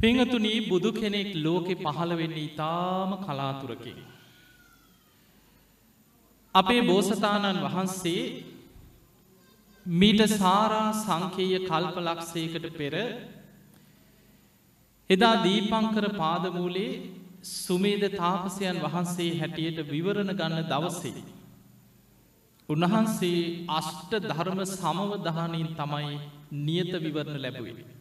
පෙංහතුනී බුදු කෙනෙක් ලෝකෙ පහළ වෙන්නේ ඉතාම කලාතුරකින්. අපේ බෝසතාණන් වහන්සේ මීට සාරා සංකේය කල්ප ලක්ෂයකට පෙර එදා දීපංකර පාදමූලේ සුමේද තාපසයන් වහන්සේ හැටියට විවරණ ගන්න දවසේ. උන්වහන්සේ අෂ්ට ධර්ම සමවදහනින් තමයි නියත විවරණ ලැබුවේ.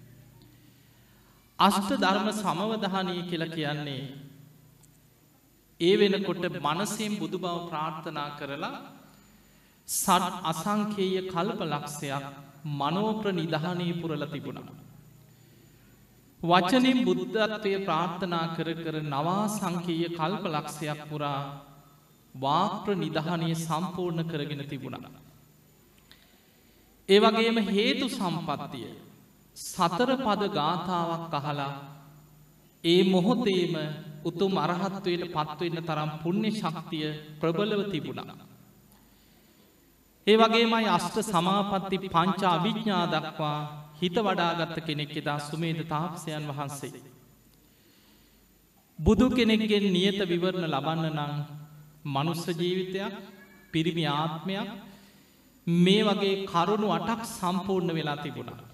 අෂ්ට ධර්ම සමවදහනය කියල කියන්නේ ඒ වෙනකොට මනසයෙන් බුදු බව ප්‍රාර්ථනා කරලා සඩ අසංකේය කල්ප ලක්ෂයක් මනෝප්‍ර නිධානය පුරල තිබුණා. වචනින් බුද්ධත්වය ප්‍රාර්ථනා කර කර නවා සංකීය කල්ප ලක්ෂයක් පුරා වාප්‍ර නිධානය සම්පූර්ණ කරගෙන තිබුණා. ඒ වගේම හේතු සම්පත්තිය සතර පද ගාථාවක් අහලා ඒ මොහොතේම උතුම් අරහත්වයට පත්වවෙන්න තරම් පුුණ්‍ය ශක්තිය ප්‍රබලව තිබුණා. ඒ වගේමයි අෂ්ට සමාපත්ති පංචා විඤ්ඥා දක්වා හිත වඩාගත්ත කෙනෙක් එදා සුමේද තාපසයන් වහන්සේ. බුදු කෙනෙක්ගෙන් නියත විවරණ ලබන්න නං මනුස්ස ජීවිතයක් පිරිමි ආත්මයක් මේ වගේ කරුණු අටක් සම්පූර්ණ වෙලා තිබුණා.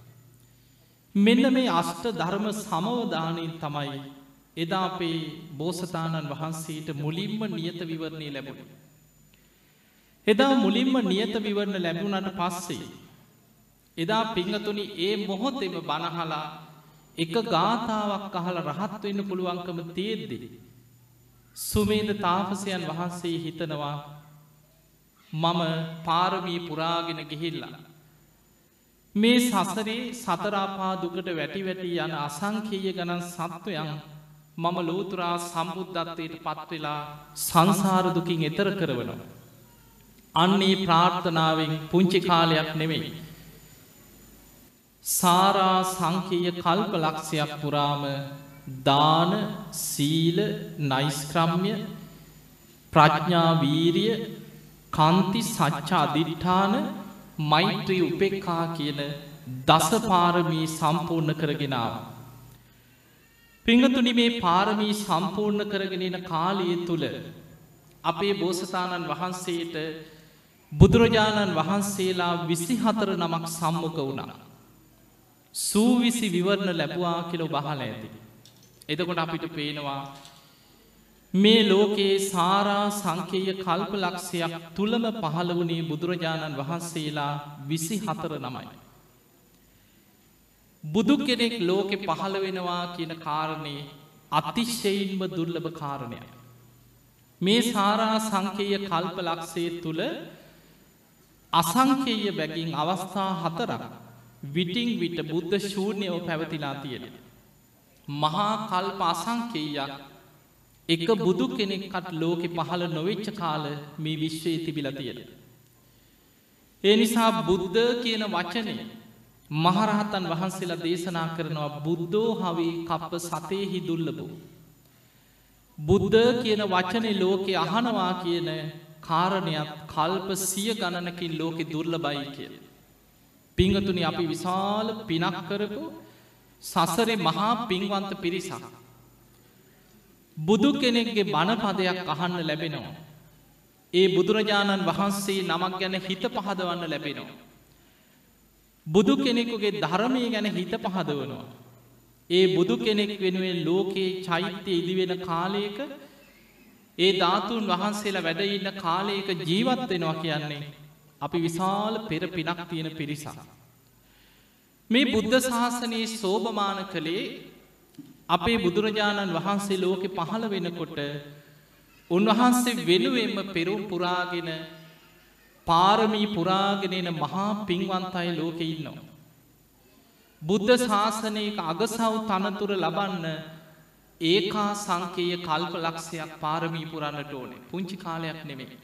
මෙන්න මේ අෂ්ට ධර්ම සමවධානයෙන් තමයි එදා අපේ බෝසතාණන් වහන්සේට මුලින්ම නියත විවරණය ලැබුණ. එදා මුලින්ම නියත විවරණ ලැබුණට පස්සේ එදා පිංහතුනි ඒ මොහොතෙම බණහලා එක ගාථාවක් අහල රහත් වෙන්න පුළුවන්කම තියෙද්දි. සුමේද තාපසයන් වහන්සේ හිතනවා මම පාරමී පුරාගෙන ගිහිල්ලා. මේ සසරේ සතරාපා දුකට වැටි වැටි යන අසංකීය ගණන් සත්වයන් මම ලෝතුරා සම්බුද්ධත්වයට පත්වෙලා සංසාරදුකින් එතර කරවනවා. අන්නේ ප්‍රාර්ථනාවෙන් පුංචි කාලයක් නෙමෙයි. සාරා සංකීය කල්ප ලක්ෂයක් පුරාම දාන සීල නයිස්ක්‍රම්ය ප්‍රඥාවීරිය කන්ති සච්චා අධිට්ඨාන මෛත්‍රී උපෙක්කා කියන දසපාරමී සම්පූර්ණ කරගෙනාව. පිංහතුනි මේ පාරමී සම්පූර්ණ කරගෙනෙන කාලය තුළ අපේ බෝසතාණන් වහන්සේට බුදුරජාණන් වහන්සේලා විසි හතර නමක් සම්මක වුණා. සූවිසි විවරණ ලැබවා කියලො බහල ඇති. එතකොට අපිට පේනවා මේ ලෝකයේ සාරා සංකේය කල්ප ලක්ෂයක් තුළම පහළ වනේ බුදුරජාණන් වහන්සේලා විසි හතර නමයි. බුදු කෙනෙක් ලෝකෙ පහළ වෙනවා කියන කාරණය අතිශ්‍යයින්ම දුර්ලභ කාරණය. මේ සාරා සංකේය කල්ප ලක්ෂය තුළ අසංකේය බැගින් අවස්ථා හතරක් විටිං විට බුද්ධ ශූර්ණයෝ පැවතිලා තියෙන. මහා කල්ප අසංකේයක් එක බුදු කෙනෙක්කට ලෝකෙ පහළ නොවෙච්ච කාල මේ විශ්වයේ තිබිල තියෙන. ඒ නිසා බුද්ධ කියන වචනය මහරහතන් වහන්සේලා දේශනා කරනවා බුද්ධෝ හවි කප්ප සතයහි දුල්ලබෝ. බුද්ධ කියන වචනය ලෝකෙ අහනවා කියන කාරණයක් කල්ප සිය ගණනකින් ලෝකෙ දුර්ල බයි කියල. පිංහතුනි අපි විශාල පිනක් කරපු සසරේ මහා පින්වන්ත පිරිසක්. බුදු කෙනෙක්ගේ බණපදයක් අහන්න ලැබෙනවා. ඒ බුදුරජාණන් වහන්සේ නමක් ගැන හිත පහදවන්න ලැබෙනවා. බුදු කෙනෙකුගේ ධර්මය ගැන හිත පහදවනවා. ඒ බුදු කෙනෙක් වෙනුවෙන් ලෝකයේ චෛත්‍ය ඉදිවෙන කාලයක ඒ ධාතුන් වහන්සේලා වැඩඉන්න කාලයක ජීවත්වෙනවා කියන්නේ අපි විශාල පෙර පිනක් තියෙන පිරිසා. මේ බුද්ධ ශාසනයේ සෝභමාන කළේ අපේ බුදුරජාණන් වහන්සේ ලෝකෙ පහළ වෙනකොට උන්වහන්සේ වෙනුවෙන්ම පෙරුම් පුරාගෙන පාරමී පුරාගෙනෙන මහා පින්වන්තයි ලෝකෙ ඉන්නවා. බුද්ධ ශාසනයක අගසව් තනතුර ලබන්න ඒකා සංකේය කල්ප ලක්ෂයක් පාරමී පුරන්නට ඕනේ පුංචි කාලයක් නෙමේ.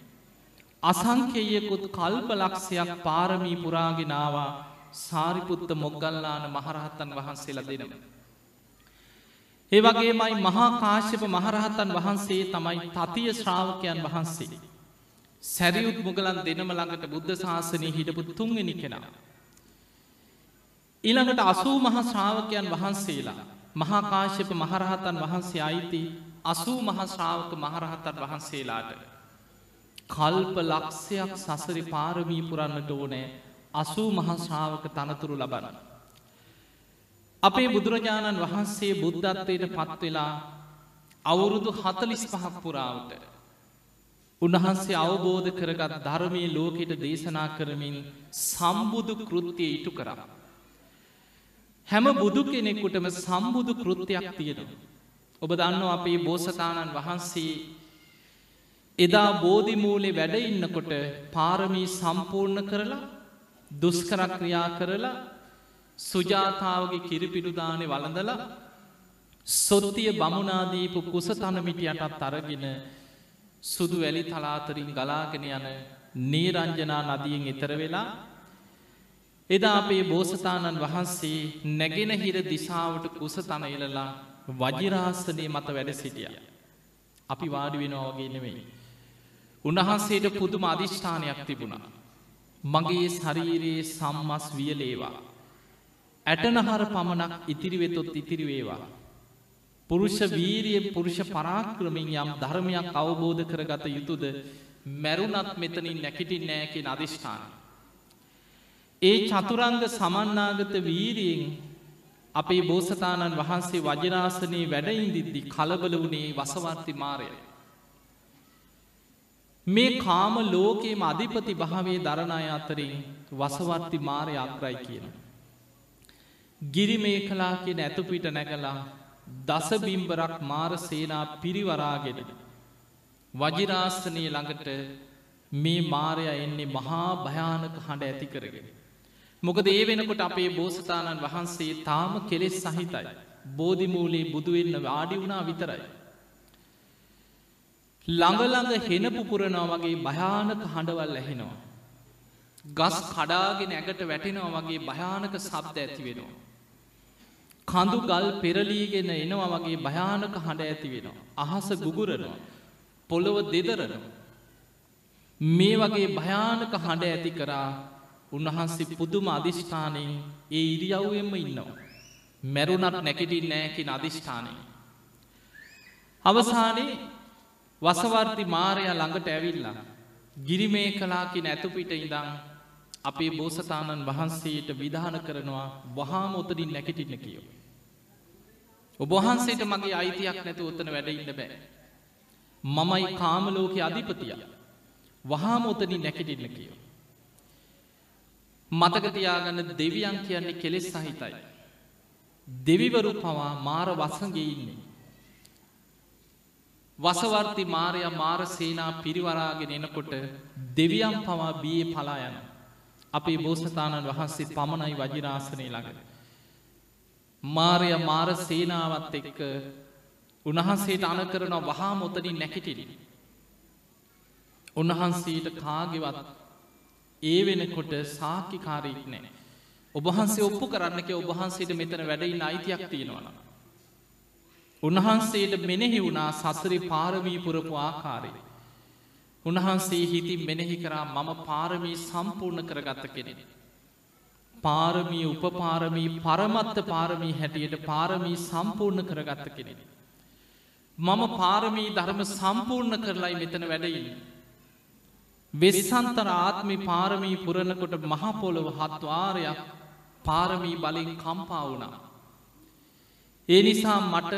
අසංකේයකුත් කල්ප ලක්ෂයක් පාරමී පුරාගෙනවා සාරිපුත්ත මොග්ගල්ලාන මහරහත්තන් වහන්සේලා දෙනම. ඒ වගේමයි මහා කාශ්‍යප මහරහතන් වහන්සේ තමයි තතිය ශ්‍රාවකයන් වහන්සේ. සැරියුත් මුගලන් දෙනම ළඟට බුද්ධ ශාසනය හිටපු තුන්ගෙන කෙනා. ඊළඟට අසූ මහ ශ්‍රාවකයන් වහන්සේලා මහාකාශ්‍යප මහරහතන් වහන්සේ අයිති අසූ මහශ්‍රාවක මහරහතන් වහන්සේලාට. කල්ප ලක්ෂයක් සසරි පාරමී පුරන්නට ඕනෑ අසූ මහශ්‍රාවක තනතුරු ලබන. අපේ බුදුරජාණන් වහන්සේ බුද්ධත්වයට පත්වෙලා අවුරුදු හතලිස් පහක් පුරාවට. උන්වහන්සේ අවබෝධ කරගත් ධර්මය ලෝකෙට දේශනා කරමින් සම්බුදු කෘතිය ඉටු කරා. හැම බුදු කෙනෙකුටම සම්බුදු කෘතියක් තියෙනවා. ඔබ දන්න අපේ බෝසතාණන් වහන්සේ එදා බෝධිමූලේ වැඩ ඉන්නකොට පාරමී සම්පූර්ණ කරලා දුස්කරක්‍රියා කරලා සුජාතාවගේ කිරිපිඩුදානය වළඳලා සොත්තිය බමුණනාදීපු කුස තනමිටියටත් අරගෙන සුදු වැලි තලාතරින් ගලාගෙන යන නීරංජනා නදියෙන් එතර වෙලා එදා අපේ බෝසතාණන් වහන්සේ නැගෙන හිර දිසාවට කුස තන එලලා වජිරාසනය මත වැඩ සිටිය. අපි වාඩි වෙනවාගේ නෙවෙයි. උන්වහන්සේට පුදුම අධිෂ්ඨානයක් තිබුණා. මගේ ශරීරයේ සම්මස් වියලේවා. ඇටනහර පමණක් ඉතිරිවෙතොත් ඉතිරිවේවා. පුරුෂ වීරිය පුරුෂ පරාක්‍රමින් යම් ධර්මයක් අවබෝධ කරගත යුතුද මැරුණත් මෙතනින් නැකිටින් නෑකෙන අධිෂ්ඨාන. ඒ චතුරංග සමන්නාගත වීරියෙන් අපේ බෝසතාණන් වහන්සේ වජනාසනයේ වැඩයින්දිද්දි කලබල වුණේ වසවර්ති මාරය. මේ කාම ලෝකයේම අධිපති භාවේ දරණය අතරින් වසවර්ති මාරය අග්‍රයි කියන. ගිරි මේ කලා කියෙන ඇතුපිට නැගලා දසබිම්බරක් මාර සේනා පිරිවරාගෙන. වජිරාස්ථනය ළඟට මේ මාරය එන්නේ මහා භයානක හඬ ඇති කරගෙන. මොකද ඒ වෙනකොට අපේ බෝසතාණන් වහන්සේ තාම කෙලෙස් සහිතයි. බෝධිමූලේ බුදුවෙන්න වාඩි වුණා විතරයි. ළඟළඟ හෙන පුපුරනවා වගේ භයානක හඬවල් ඇහෙනවා. ගස් කඩාගෙන ඇගට වැටෙනවා වගේ භයානක සබ්ද ඇති වෙනවා. කඳු ගල් පෙරලීගෙන එනවා වගේ භයානක හඬ ඇති වෙනවා. අහස ගුගුරනවා. පොළොව දෙදරනවා. මේ වගේ භයානක හඬ ඇති කරා උන්වහන්සේ පුදුම අධිෂ්ඨානයෙන් ඒ ඉරියව්වෙන්ම ඉන්නවා. මැරුණත් නැකිටින් නෑකින අධිෂ්ඨානය. අවසානයේ වසවර්ති මාරය ළඟට ඇවිල්ලා. ගිරිමේ කලාකි නැතුපිට ඉඳං අපේ බෝසතාණන් වහන්සේට විධාන කරනවා වහාම ඔතනින් නැකිටින්න කියෝ. ඔබහන්සේට මගේ අයිතියක් නැතු ඔත්තන වැඩඉන්න බෑ. මමයි කාමලෝක අධිපතිය. වහාම ඔතනින් නැකිටින්න කියෝ. මතකතියාගන්න දෙවියන් කියන්නේ කෙලෙස් සහිතයි. දෙවිවරු පවා මාර වසගේ ඉන්නේ. වසවර්ති මාරය මාර සේනා පිරිවරාගෙන එනකොට දෙවියම් පවා බියේ පලා යන. අපේ බෝසතාණන් වහන්සේ පමණයි වජිරාසනය ළඟ. මාරය මාර සේනාවත් එක්ක උන්වහන්සේට අන කරන වහා මොතනින් නැකිටිරි. උන්වහන්සේට කාගෙවත් ඒ වෙනකොට සාක්කිකාරීක් නෑ. ඔබහන්සේ ඔප්පු කරන්නක ඔබහන්සේට මෙතන වැඩයි අයිතියක් තියෙනවන. උන්වහන්සේට මෙනෙහි වුණා සසරි පාරමී පුරපු ආකාරය. උන්වහන්සේ හිතින් මෙනෙහි කරා මම පාරමී සම්පූර්ණ කරගත්ත කෙනෙන. පාරමී උපපාරමී පරමත්ත පාරමී හැටියට පාරමී සම්පූර්ණ කරගත්ත කෙනෙන. මම පාරමී ධර්ම සම්පූර්ණ කරලයි මෙතන වැඩයින්න. වෙස්සන්තර ආත්මි පාරමී පුරණකොට මහපොළොව හත්වාරයක් පාරමී බලින් කම්පා වුණා. ඒ නිසා මට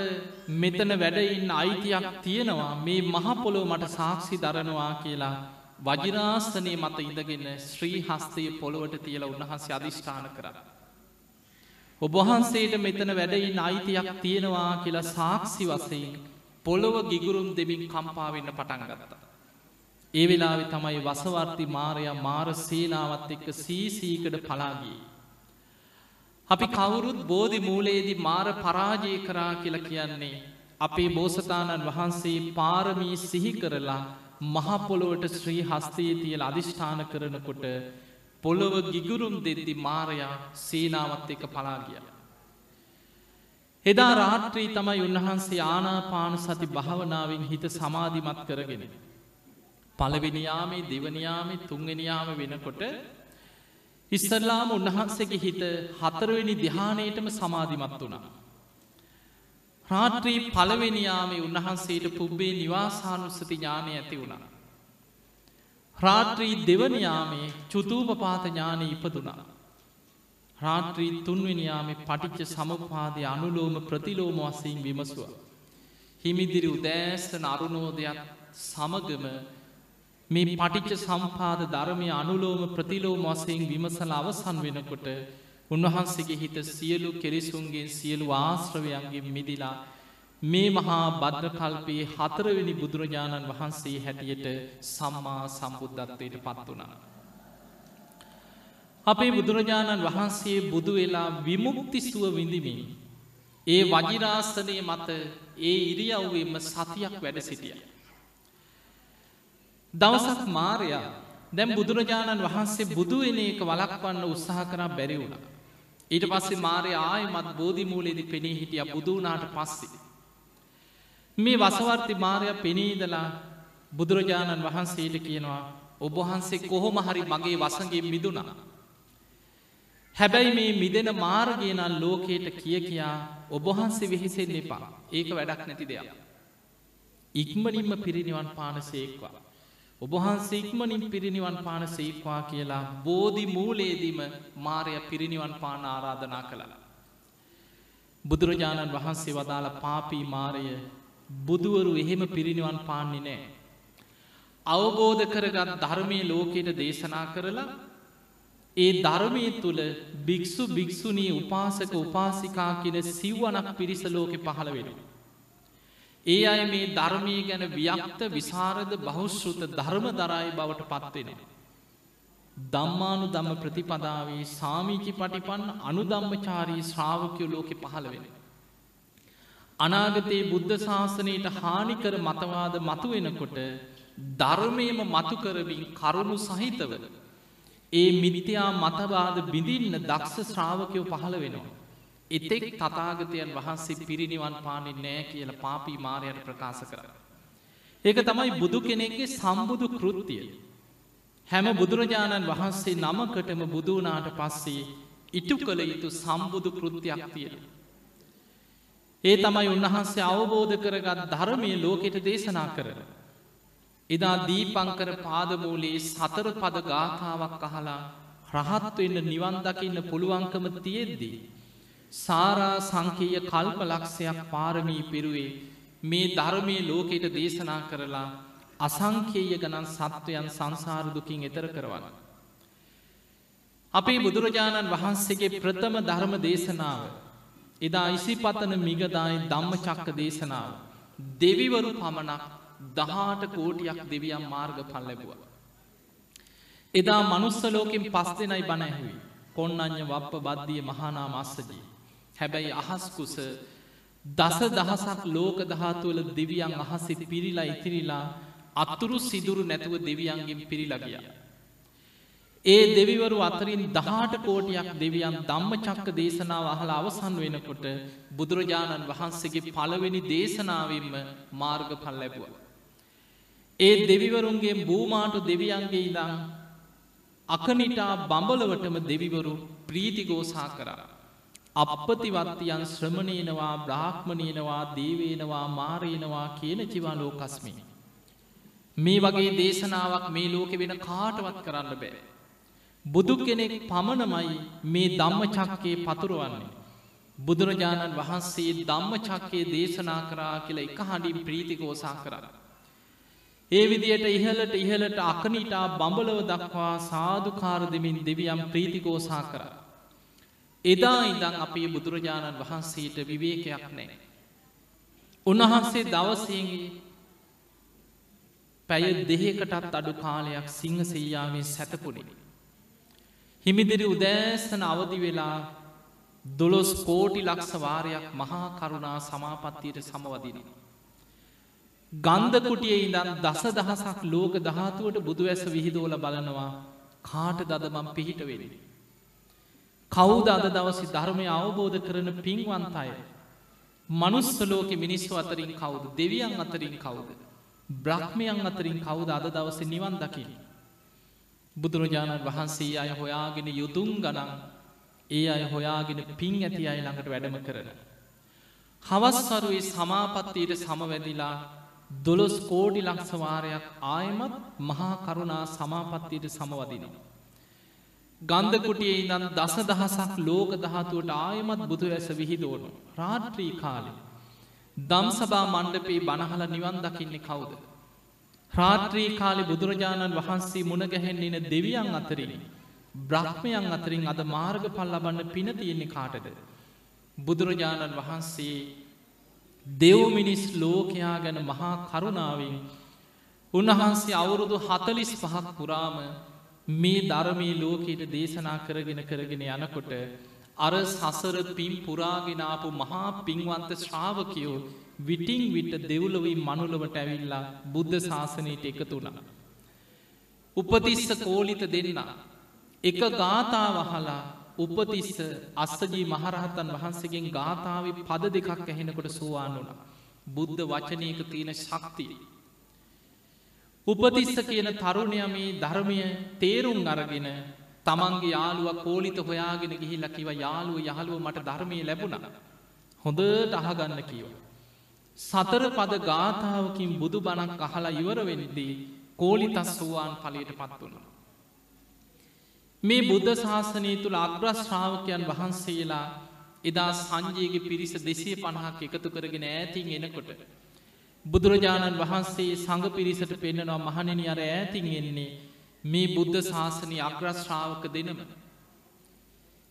මෙතන වැඩඉන්න අයිතියක් තියෙනවා මේ මහපොළොව මට සාක්ෂි දරනවා කියලා වජිරාස්ථනය මත ඉඳගෙන ශ්‍රී හස්තය පොළොවට තියල උන්වහන්සේ අධිෂ්ඨාන කර. ඔබහන්සේට මෙතන වැඩයින්න අයිතියක් තියෙනවා කියලා සාක්ෂි වසයෙන් පොළොව ගිගුරුම් දෙමින් කම්පාවෙන්න පටන් ගත්තා. ඒ වෙලාවෙ තමයි වසවර්ති මාරයා මාර සේනාවත් එක්ක සීසීකඩ පලාගී. අපි කවුරුත් බෝධි මූලයේදී මාර පරාජය කරා කියල කියන්නේ. අපේ බෝසතාණන් වහන්සේ පාරමී සිහි කරලා මහපොළොවට ශ්‍රී හස්තයේ තියල අධිෂ්ඨාන කරනකොට පොළොව ගිගුරුම් දෙද්දි මාරයා සේනාවත් එක පලාගිය. එදා රාත්‍රී තමයි උන්වහන්සේ ආනාපාන සති භාවනාවෙන් හිත සමාධිමත් කරගෙන. පළවෙනියාමේ දෙවනියාමේ තුන්ගෙනයාම වෙනකොට ඉස්සරලාම උන්වහන්සේගේ හිත හතරවෙනි දිහානයටම සමාධිමත් වුණා. රාත්‍රී පළවෙනියාමේ උන්වහන්සේට පුබ්බේ නිවාසානුස්සති ඥානය ඇති වුණා. රාත්‍රී දෙවනියාමේ චුතූපපාත ඥානය ඉපදුනා. රාත්‍රී තුන්වෙනියාමේ පටිච්ච සමපාදය අනුලෝම ප්‍රතිලෝම වසයෙන් විමසුව. හිමිදිරි උදෑස්තන අරුණෝදයක් සමගම මේ පටිච්ච සම්පාද ධර්මය අනුලෝම ප්‍රතිලෝම වසයෙන් විමසල අවසන් වෙනකොට උන්වහන්සේගේ හිත සියලු කෙරිසුන්ගේ සියලු ආශ්‍රවයන්ගේ මිදිලා මේ මහා බද්‍රකල්පයේ හතරවෙනි බුදුරජාණන් වහන්සේ හැටියට සම්මා සම්බුද්ධත්වයට පත් වනා. අපේ බුදුරජාණන් වහන්සේ බුදු වෙලා විමුක්ති සුව විඳිමින්. ඒ වජිරාසනය මත ඒ ඉරියව්වෙන්ම සතියක් වැඩ සිටිය. දවසක් මාරයා දැම් බුදුරජාණන් වහන්සේ බුදුවෙන එක වලක්වන්න උත්සාහ කරා බැරි වුණ. ඊට පස්සේ මාරය ආයමත් බෝධිමූලෙදි පෙනී හිටිය බුදුනාට පස්සේ. මේ වසවර්ති මාරය පෙනීදලා බුදුරජාණන් වහන්සේට කියනවා ඔබහන්සේ කොහොම හරි මගේ වසගේ මිදුනා. හැබැයි මේ මිදෙන මාර්ගයනල් ලෝකයට කිය කියා ඔබහන්සේ වෙහිසෙන් එපා ඒක වැඩක් නැති දෙයක්. ඉක්මනින්ම පිරිනිවන් පානසේක්වා. ඔබහන්සේ ඉක්මනින් පිරිනිවන් පාන සේක්වා කියලා බෝධි මූලේදීම මාරය පිරිනිවන් පාන ආරාධනා කළලා. බුදුරජාණන් වහන්සේ වදාළ පාපී මාරය බුදුවරු එහෙම පිරිනිවන් පාන්නේ නෑ. අවබෝධ කරගත් ධර්මය ලෝකයට දේශනා කරලා ඒ ධර්මය තුළ භික්‍ෂු භික්‍ෂුණී උපාසක උපාසිකා කියන සිව්වනක් පිරිස ලෝකෙ පහළ වෙනවා. ඒ අය මේ ධර්මය ගැන ව්‍යක්ත විසාරද බහුශ්ෘත ධර්ම දරයි බවට පත්වෙන. දම්මානු දම්ම ප්‍රතිපදාවේ සාමීචි පටිපන්න අනුදම්මචාරී ශ්‍රාවකයෝ ලෝකෙ පහළ වෙන. අනාගතයේ බුද්ධ ශාසනයට හානිකර මතවාද මතුවෙනකොට ධර්මයම මතුකරමින් කරුණු සහිතව. ඒ මිනිතයා මතවාද බිඳින්න දක්ෂ ශ්‍රාවකයෝ පහළ වෙනවා. එතෙක් තතාගතයන් වහන්සේ පිරිනිවන් පානෙන් නෑ කියල පාපී මාරයට ප්‍රකාශ කර. ඒක තමයි බුදු කෙනෙක්ගේ සම්බුදු කෘත්තිය. හැම බුදුරජාණන් වහන්සේ නමකටම බුදුනාට පස්සේ ඉටු කළ යුතු සම්බුදු කෘතියක් තියෙන. ඒ තමයි උන්වහන්සේ අවබෝධ කරගත් ධර්මය ලෝකෙට දේශනා කරන. එදා දීපංකර පාදමූලේ සතර පද ගාථාවක් අහලා රහත්වෙන්න නිවන් දකින්න පුළුවන්කම තියෙද්දී. සාරා සංකීය කල්ප ලක්ෂයක් පාරමී පිරුවේ මේ ධර්මය ලෝකෙට දේශනා කරලා අසංකේය ගණන් සත්වයන් සංසාරදුකින් එතර කරවන්න. අපේ බුදුරජාණන් වහන්සේගේ ප්‍රථම ධර්ම දේශනාව එදා ඉසිපතන මිගදායි ධම්ම චක්ක දේශනාව දෙවිවරු පමණක් දහාට කෝටියක් දෙවියම් මාර්ග පල් ලැබුව. එදා මනුස්සලෝකින් පස් දෙනයි බණැහුයි කොන්නඥ වප්ප බද්ධිය මහනා මස්සජී. හැබැයි අහස්කුස දස දහසක් ලෝක දහතුවල දෙවියන් අහසි පිරිලා ඉතිරිලා අත්තුරු සිදුරු නැතුව දෙවියන්ගෙන් පිරිලගිය. ඒ දෙවිවරු අතරින් දහට කෝටියක් දෙවියන් ධම්ම චක්ක දේශනාව අහල අවසන් වෙනකොට බුදුරජාණන් වහන්සේගේ පළවෙනි දේශනාවෙන්ම මාර්ග පල් ලැබුව. ඒ දෙවිවරුන්ගේ බූමාටු දෙවියන්ගේ ඉදං අකනිටා බඹලවටම දෙවිවරු ප්‍රීතිගෝසා කරා. අපපතිවත්තියන් ශ්‍රමණයනවා බ්‍රාහ්මණයනවා දේවේනවා මාරයනවා කියන චිවා ලෝකස්මි. මේ වගේ දේශනාවක් මේ ලෝකෙ වෙන කාටවත් කරන්න බෑ. බුදු කෙනෙක් පමණමයි මේ ධම්ම චක්කේ පතුරුවන්නේ. බුදුරජාණන් වහන්සේ ධම්ම චක්කේ දේශනා කරා කියලා එක හඬින් ප්‍රීතිකෝසා කරන්න. ඒ විදියට ඉහලට ඉහලට අකනිටා බඹලව දක්වා සාධකාර දෙමින් දෙවියම් ප්‍රීතිකෝසා කරා. එදා ඉඳං අපේ බුදුරජාණන් වහන්සේට විවේකයක් නෑ. උන්වහන්සේ දවසේගේ පැය දෙහකටත් අඩු කාලයක් සිංහ සෙයාාවෙන් සැතපුුණේ. හිමිදිරි උදෑස්සන අවදි වෙලා දොළොස් කෝටි ලක්ෂවාරයක් මහා කරුණා සමාපත්තියට සමවදින. ගන්ධකුටිය ඉඳන් දස දහසක් ලෝක දහතුවට බුදු ඇස විහිදෝල බලනවා කාට දදමම් පිහිට වෙලෙන. කවුද අද දවසි ධර්මය අවබෝධ කරන පින්වන්ත අය. මනුස්සලෝක මිනිස්සු අතරින් කවුද දෙවියන් අතරින් කවුද. බ්‍රහ්මයන් අතරින් කවුද අද දවස නිවන් දකින. බුදුරජාණන් වහන්සේ අය හොයාගෙන යුතුන් ගනන් ඒ අය හොයාගෙන පින් ඇති අය ළඟට වැඩම කරන. හවස්වරුවේ සමාපත්තියට සමවැදිලා දොළොස් කෝඩි ලක්සවාරයක් ආයමත් මහා කරුණා සමාපත්තියට සමවදිනවා. ගන්ධකුටියේ ඉදන් දස දහසක් ලෝක දහතුවට ආයමත් බුදු ඇස විහිදෝනු. රාත්‍රී කාලෙ. දම්සභා මණ්ඩපේ බණහල නිවන් දකින්නේ කවුද. රාත්‍රී කාලි බුදුරජාණන් වහන්සේ මුණගැහෙන්නෙන දෙවියන් අතරින්. බ්‍රහ්මයන් අතරින් අද මාර්ග පල් ලබන්න පින තියෙන්නේ කාටද. බුදුරජාණන් වහන්සේ දෙව්මිනිස් ලෝකයා ගැන මහා කරුණාවෙන් උන්වහන්සේ අවුරුදු හතලිස් පහක් පුරාම මේ ධර්මී ලෝකයට දේශනා කරගෙන කරගෙන යනකොට අර සසර පින් පුරාගෙනාපු මහා පින්වන්ත ශ්‍රාවකයෝ විටිං විට දෙව්ලොවී මනුලවට ඇවිල්ලා බුද්ධ ශාසනයට එකතු වුණ. උපතිස්ස කෝලිත දෙන්න. එක ගාථාවහලා උපතිස්ස අස්සජී මහරහතන් වහන්සේගෙන් ගාථාව පද දෙකක් ඇහෙනකොට සුවාන් වුණ. බුද්ධ වචනයක තියෙන ශක්තිය. උපතිස්ස කියන තරුණයමේ ධර්මය තේරුම් අරගෙන තමන්ගේ යාළුව කෝලිත හොයාගෙන ගිහිල්ල කිව යාළුව යහළුව මට ධර්මය ලැබුණ. හොඳට අහගන්න කියව. සතර පද ගාථාවකින් බුදු බණක් අහලා ඉවර වෙනිදී කෝලිතස් වූවාන් පලට පත් වුණ. මේ බුද්ධ ශාසනය තුළ අග්‍රශ්‍රාවකයන් වහන්සේලා එදා සංජයගේ පිරිස දෙසිය පණහක් එකතු කරගෙන ඈතින් එනකොට. බුදුරජාණන් වහන්සේ සඟ පිරිසට පෙන්න්නනවා මහණනි අර ඈතින් එන්නේ මේ බුද්ධ ශාසනය අග්‍රශ්‍රාවක දෙනම.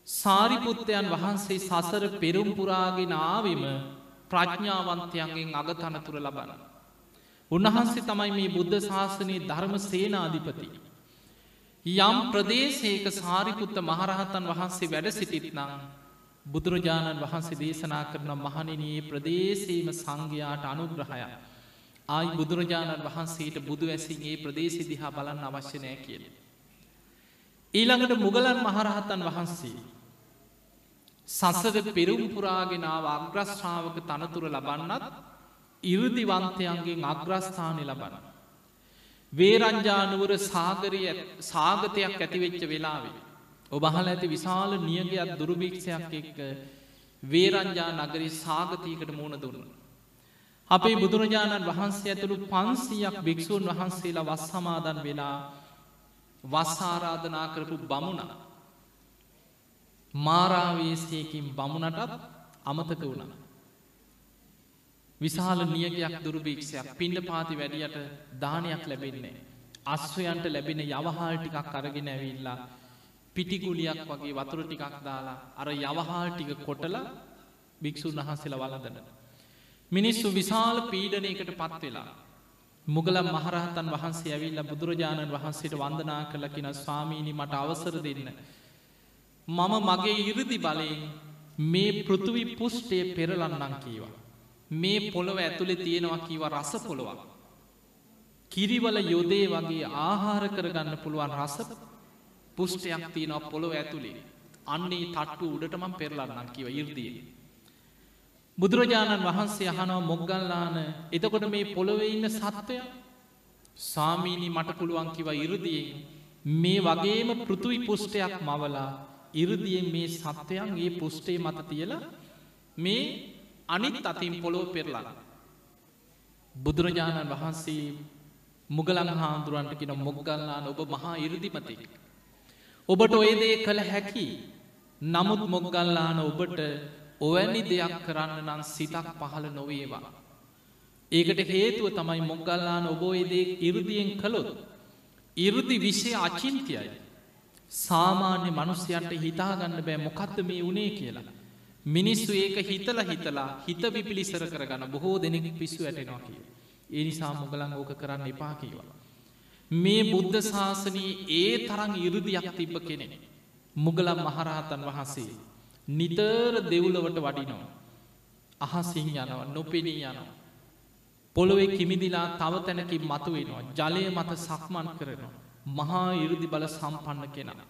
සාරිපුත්තයන් වහන්සේ සසර පෙරුම්පුරාගෙන ආවිම ප්‍රඥාවන්තයන්ගෙන් අගතනතුර ලබන. උන්වහන්සේ තමයි මේ බුද්ධ ශාසනයේ ධර්ම සේනාධිපති. යම් ප්‍රදේශයක සාරිපුත්ත මහරහතන් වහන්සේ වැඩ සිටිත් නම් බුදුරජාණන් වහන්සේ දේශනා කරන මහනිනයේ ප්‍රදේශීම සංඝයාට අනුග්‍රහය. ආයි බුදුරජාණන් වහන්සේට බුදු ඇසිගේ ප්‍රදේශි දිහා බලන්න අවශ්‍යනය කියල. ඊළඟට මුගලන් මහරහතන් වහන්සේ. සසද පෙරුම් පුරාගෙනාව අග්‍රශ්‍රාවක තනතුර ලබන්නත් ඉරුදිවන්තයන්ගේ අග්‍රස්ථානය ලබන්න. වේරංජානුවර සාගරය සාගතයක් ඇතිවෙච්ච වෙලාවේ. ඔබහල ඇති විශාල නියගයක් දුරුභීක්ෂයක් එක්ක වේරංජා නගරි සාගතයකට මුණ දුන්න. අපේ බුදුරජාණන් වහන්සේ ඇතුළු පන්සියක් භික්‍ෂූන් වහන්සේලා වස් සමාදන් වෙලා වස්සාරාධනා කරපු බමුණ මාරාවේශයකින් බමුණටත් අමතක වුණා. විශාල නියගයක් දුරභීක්ෂයක් පින්ඩ පාති වැඩියට දානයක් ලැබෙන්නේ. අස්වයන්ට ලැබෙන යවහාල් ටිකක් අරගෙන ඇවිල්ලා පිටිකුලියක් වගේ වතුර ටිකක් දාලා අර යවහාල් ටික කොටල භික්‍ෂූන් වහන්සේල වලදන. මිනිස්සු විශාල පීඩනයකට පත් වෙලා. මුගලම් මහරහතන් වහන්සේ ඇවිල්ල බුදුරජාණන් වහන්සේට වන්දනා කළකින ස්වාමීණි මට අවසර දෙන්න. මම මගේ ඉරදි බලයෙන් මේ පෘතුවි පුෂ්ටය පෙරලන්නන් කීවා. මේ පොළොව ඇතුළෙ තියෙනවා කීව රස පොළොවක්. කිරිවල යොදේ වගේ ආහාර කරගන්න පුළුවන් රස පුෂ්ටයක් තියෙනවා පොළොව ඇතුළේ. අන්නේ තට්ටු උඩටමම් පෙරලන්නන් කිව ඉර්දිය. බුදුරජාණන් වහන්සේ අහනව මොග්ගල්ලාන එතකොට මේ පොළොවෙ ඉන්න සත්වය සාමීනි මට පුළුවන් කිව ඉරදියෙන් මේ වගේම පෘතුයි පුෂ්ටයක් මවලා ඉරදියෙන් මේ සත්වයන් ඒ පුෂ්ටේ මත තියලා මේ අනිත් අතින් පොළොව පෙරලල. බුදුරජාණන් වහන්සේ මුගලන් හාන්දුරුවන්ට කියෙන මොග්ගල්ලාන ඔබ මහා ඉරදිමති. ඔබට ඔයදේ කළ හැකි නමුත් මොග්ගල්ලාන ඔබට ඔවැනි දෙයක් කරන්න නම් සිතක් පහළ නොවේවා. ඒකට හේතුව තමයි මොග්ගල්ලාන ඔබෝයදේ ඉරදියෙන් කළොත්. ඉරුදි විෂය අචින්තියයි. සාමාන්‍ය මනුස්්‍යයන්ට හිතාගන්න බෑ මොකක්ද මේ වනේ කියලා. මිනිස්සු ඒක හිතල හිතලා හිත විපිලිසර කරගන්න බොහෝ දෙනෙක් පිස්සු ඇටෙනවා කිය. ඒ නිසා මුගලන් ඕක කරන්න එපා කියවා. මේ බුද්ධ ශාසනී ඒ තරං ඉරුදියක් තිබ්බ කෙනෙ. මුගලම් මහරහතන් වහන්සේ. නිතර දෙව්ලවට වඩිනවා. අහසිං යනවා නොපෙනී යනවා. පොළොවේ කිමිදිලා තව තැනකින් මතුවෙනවා. ජලය මත සක්මන් කරනවා. මහා ඉරුදි බල සම්පන්න කෙනා.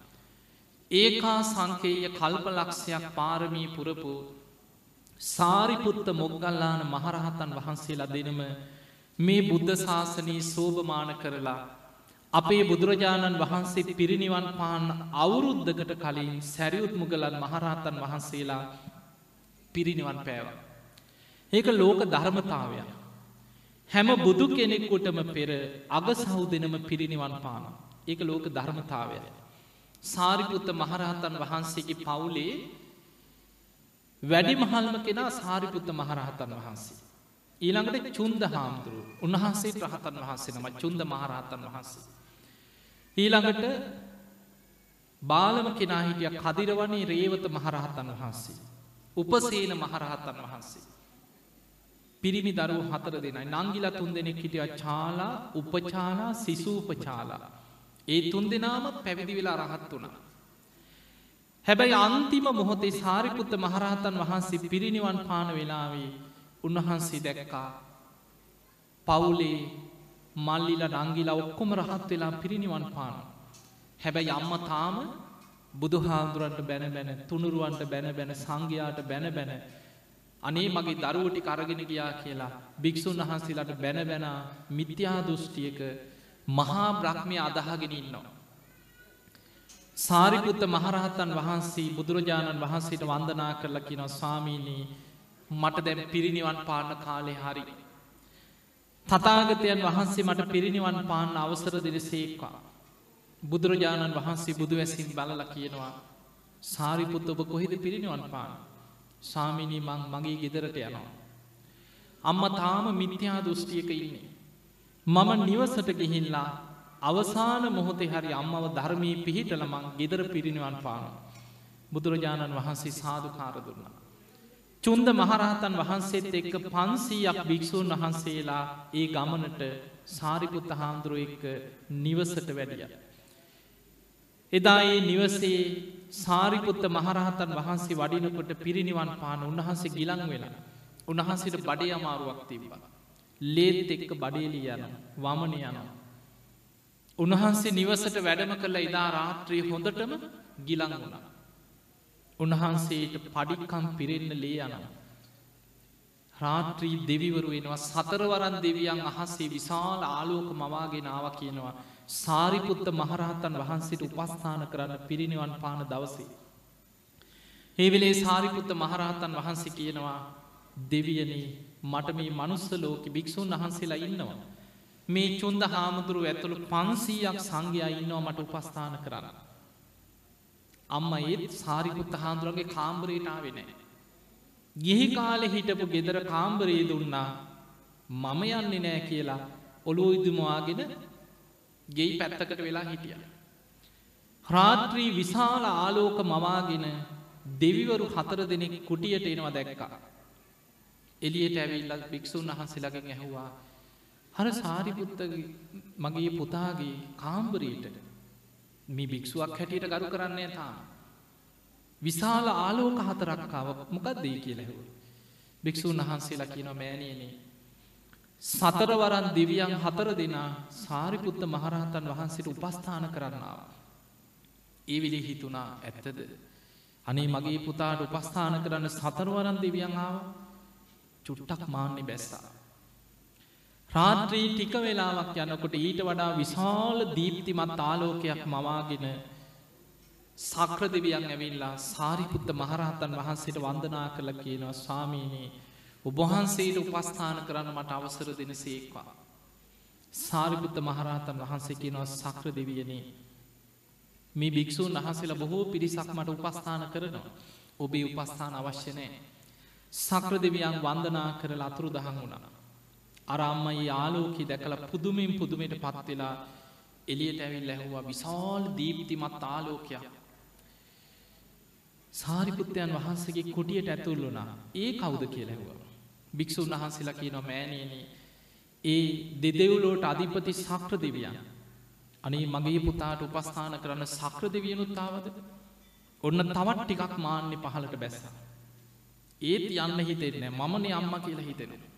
ඒකා සංකේය කල්පලක්ෂයක් පාරමී පුරපු සාරිපුත්ත මොග්ගල්ලාන මහරහතන් වහන්සේලා දෙනම මේ බුද්ධ ශාසනී සෝභමාන කරලා අපේ බුදුරජාණන් වහන්සේ පිරිනිවන් පාන්න අවුරුද්ධකට කලින් සැරියුත් මුගලන් මහරහතන් වහන්සේලා පිරිනිවන් පෑව. ඒක ලෝක ධර්මතාවයක්. හැම බුදු කෙනෙක්කුටම පෙර අග සහුදනම පිරිනිවන් පාන. ඒක ලෝක ධර්මතාවය. සාරිපුත්ත මහරහතන් වහන්සේගේ පවුලේ වැඩි මහල්ම කෙනා සාරිපුත්ත මහරහතන් වහන්සේ. ඊළඟට චුන්ද හාමුදුරු උන්වහන්සේ රහතන් වහන්සේ නම චුන්ද මහරහතන් වහන්සේ. ඊළඟට බාලම කෙනා හිටිය කදිරවනේ රේවත මහරහතන් වහන්සේ. උපසේන මහරහතන් වහන්සේ. පිරිමි දරුව හතර දෙනයි නංගිල තුන් දෙනෙක් හිටිය චාලා උපචාලා සිසූපචාලා. ඒ තුන් දෙනාම පැවිදි වෙලා රහත් වුණා. හැබැයි අන්තිම මොහොතේ සාරිපුත්ත මහරහතන් වහන්සේ පිරිනිවන් පාන වෙලාවේ උන්වහන්සේ දැක්කා පවුලේ මල්ලිල නංගිල ඔක්කොම රහත් වෙලා පිරිනිවන් පාන. හැබැයි අම්ම තාම බුදුහාන්දුරන්ට බැන බැන තුනුරුවන්ට බැන බැන සංඝයාට බැන බැන අනේ මගේ දරුවටි කරගෙන ගියා කියලා භික්‍ෂූන් වහන්සේලාට බැන බැන මිත්‍යා දෘෂ්ටියක මහා බ්‍රහ්මය අදහගෙන ඉන්නවා. සාරිපුත්ත මහරහතන් වහන්සේ බුදුරජාණන් වහන්සේට වන්දනා කරලා කිනො ස්වාමීනී මට දැම් පිරිනිවන් පාන්න කාලේ හරි. තතාගතයන් වහන්සේ මට පිරිනිවන් පාන්න අවසර දෙන සේක්වා. බුදුරජාණන් වහන්සේ බුදු වැසින් බලල කියනවා සාරිපුත්ත ඔබ කොහෙද පිරිනිවන් පාන. සාමිනී මං මගේ ගෙදරට යනවා. අම්ම තාම මිත්‍යා දෘෂ්ටියක ඉන්නේ. මම නිවසට ගිහිල්ලා අවසාන මොහොතේ හරි අම්මව ධර්මී පිහිටල මං ගෙදර පිරිනිවන් පාන. බුදුරජාණන් වහන්සේ සාධකාර දුන්නා. චුන්ද මහරහතන් වහන්සේත් එක්ක පන්සීයක් භික්‍ෂූන් වහන්සේලා ඒ ගමනට සාරිපුත්ත හාමුදුරුව එක්ක නිවසට වැඩිය. එදා ඒ නිවසේ සාරිපුත්ත මහරහතන් වහන්සේ වඩිනකොට පිරිනිවන් පාන උන්වහන්සේ ගිලං වෙලා උන්වහන්සේට බඩේ අමාරුවක් තිබ්බා. ලේත් එක්ක බඩේලී යන වමන යනවා. උන්වහන්සේ නිවසට වැඩම කළ එදා රාත්‍රී හොඳටම ගිලං වුණා. උන්වහන්සේට පඩික්කම් පිරෙන්න ලේ යනවා. රාත්‍රී දෙවිවරු වෙනවා සතරවරන් දෙවියන් අහස්සේ විශාල ආලෝක මවාගෙනාව කියනවා. සාරිපුත්ත මහරහතන් වහන්සේට උපස්ථාන කරන්න පිරිනිවන් පාන දවසේ. ඒ වෙලේ සාරිපුත්ත මහරහතන් වහන්සේ කියනවා දෙවියනේ මට මේ මනුස්ස ලෝක භික්‍ෂූන් වහන්සේලා ඉන්නවා. මේ චුන්ද හාමුදුරුව ඇතුළු පන්සීයක් සංඝයා ඉන්නවා මට උපස්ථාන කරන්න. අම්ම ඒත් සාරිපුත්ත හාමුදුරගේ කාම්බරේටාවෙනෑ. ගිහි කාලෙ හිටපු ගෙදර කාම්බරේ දුන්නා මම යන්නේ නෑ කියලා ඔළු ඉදුමවාගෙන ගෙයි පැත්තකට වෙලා හිටිය. රාත්‍රී විශාල ආලෝක මවාගෙන දෙවිවරු හතර දෙනෙක් කුටියට එනවා දැක්කා. එලියට ඇවිල්ලත් භික්‍ෂූන් වහන්සේලගෙන් ඇහුවා හර සාරිපුත්ත මගේ පුතාගේ කාම්බරීට මේ භික්ෂුවක් හැටියට ගරු කරන්නේ තාම. විශාල ආලෝක හතරක්කාව මොකක්දේ කියලෙහු. භික්‍ෂූන් වහන්සේලා කියන මෑනයනේ. සතරවරන් දෙවියන් හතර දෙනා සාරිපුත්ත මහරහතන් වහන්සේට උපස්ථාන කරන්නාව. ඒ විලි හිතුනා ඇත්තද. අනේ මගේ පුතාට උපස්ථාන කරන්න සතරවරන් දෙවියන් ආව චුට්ටක් මාන්නේ බැස්සා. රාත්‍රී ටික වෙලාවක් යනකොට ඊට වඩා විශාල දීප්තිමත් ආලෝකයක් මවාගෙන සක්‍ර දෙවියන් ඇවිල්ලා සාරිපුත්ත මහරහතන් වහන්සේට වන්දනා කළ කියනවා ස්වාමීනයේ ඔබහන්සේට උපස්ථාන කරන්න මට අවසර දෙන සේක්වා. සාරිපුත්ත මහරහතන් වහන්සේ කියනවා සක්‍ර දෙවියනේ මේ භික්‍ෂූන් වහන්සේලා බොහෝ පිරිසක් මට උපස්ථාන කරනවා. ඔබේ උපස්ථාන අවශ්‍යනෑ. සක්‍ර දෙවියන් වන්දනා කරලා අතුරු දහන් වුණා. අරම්මයි යාලෝකී දැකළ පුදුමින් පුදුමයට පත්වෙලා එලියට ඇවිල් ඇහුවා විශාල් දීප්තිමත් ආලෝකයක්. සාරිපුත්තයන් වහන්සගේ කුටියට ඇතුල් වුණා ඒ කවුද කියලැහවා. භික්‍ෂූන් වහන්සේලා කියන මෑනයනේ ඒ දෙදෙව්ලෝට අධිපති සක්‍ර දෙවියන්. අනේ මගේ පුතාට උපස්ථාන කරන්න සක්‍ර දෙවියනුත්තාවද ඔන්න තවත් ටිකක් මාන්‍ය පහලට බැස්ස. ඒත් යන්න හිතෙන්නේ මමනේ අම්ම කියලා හිතෙනවා.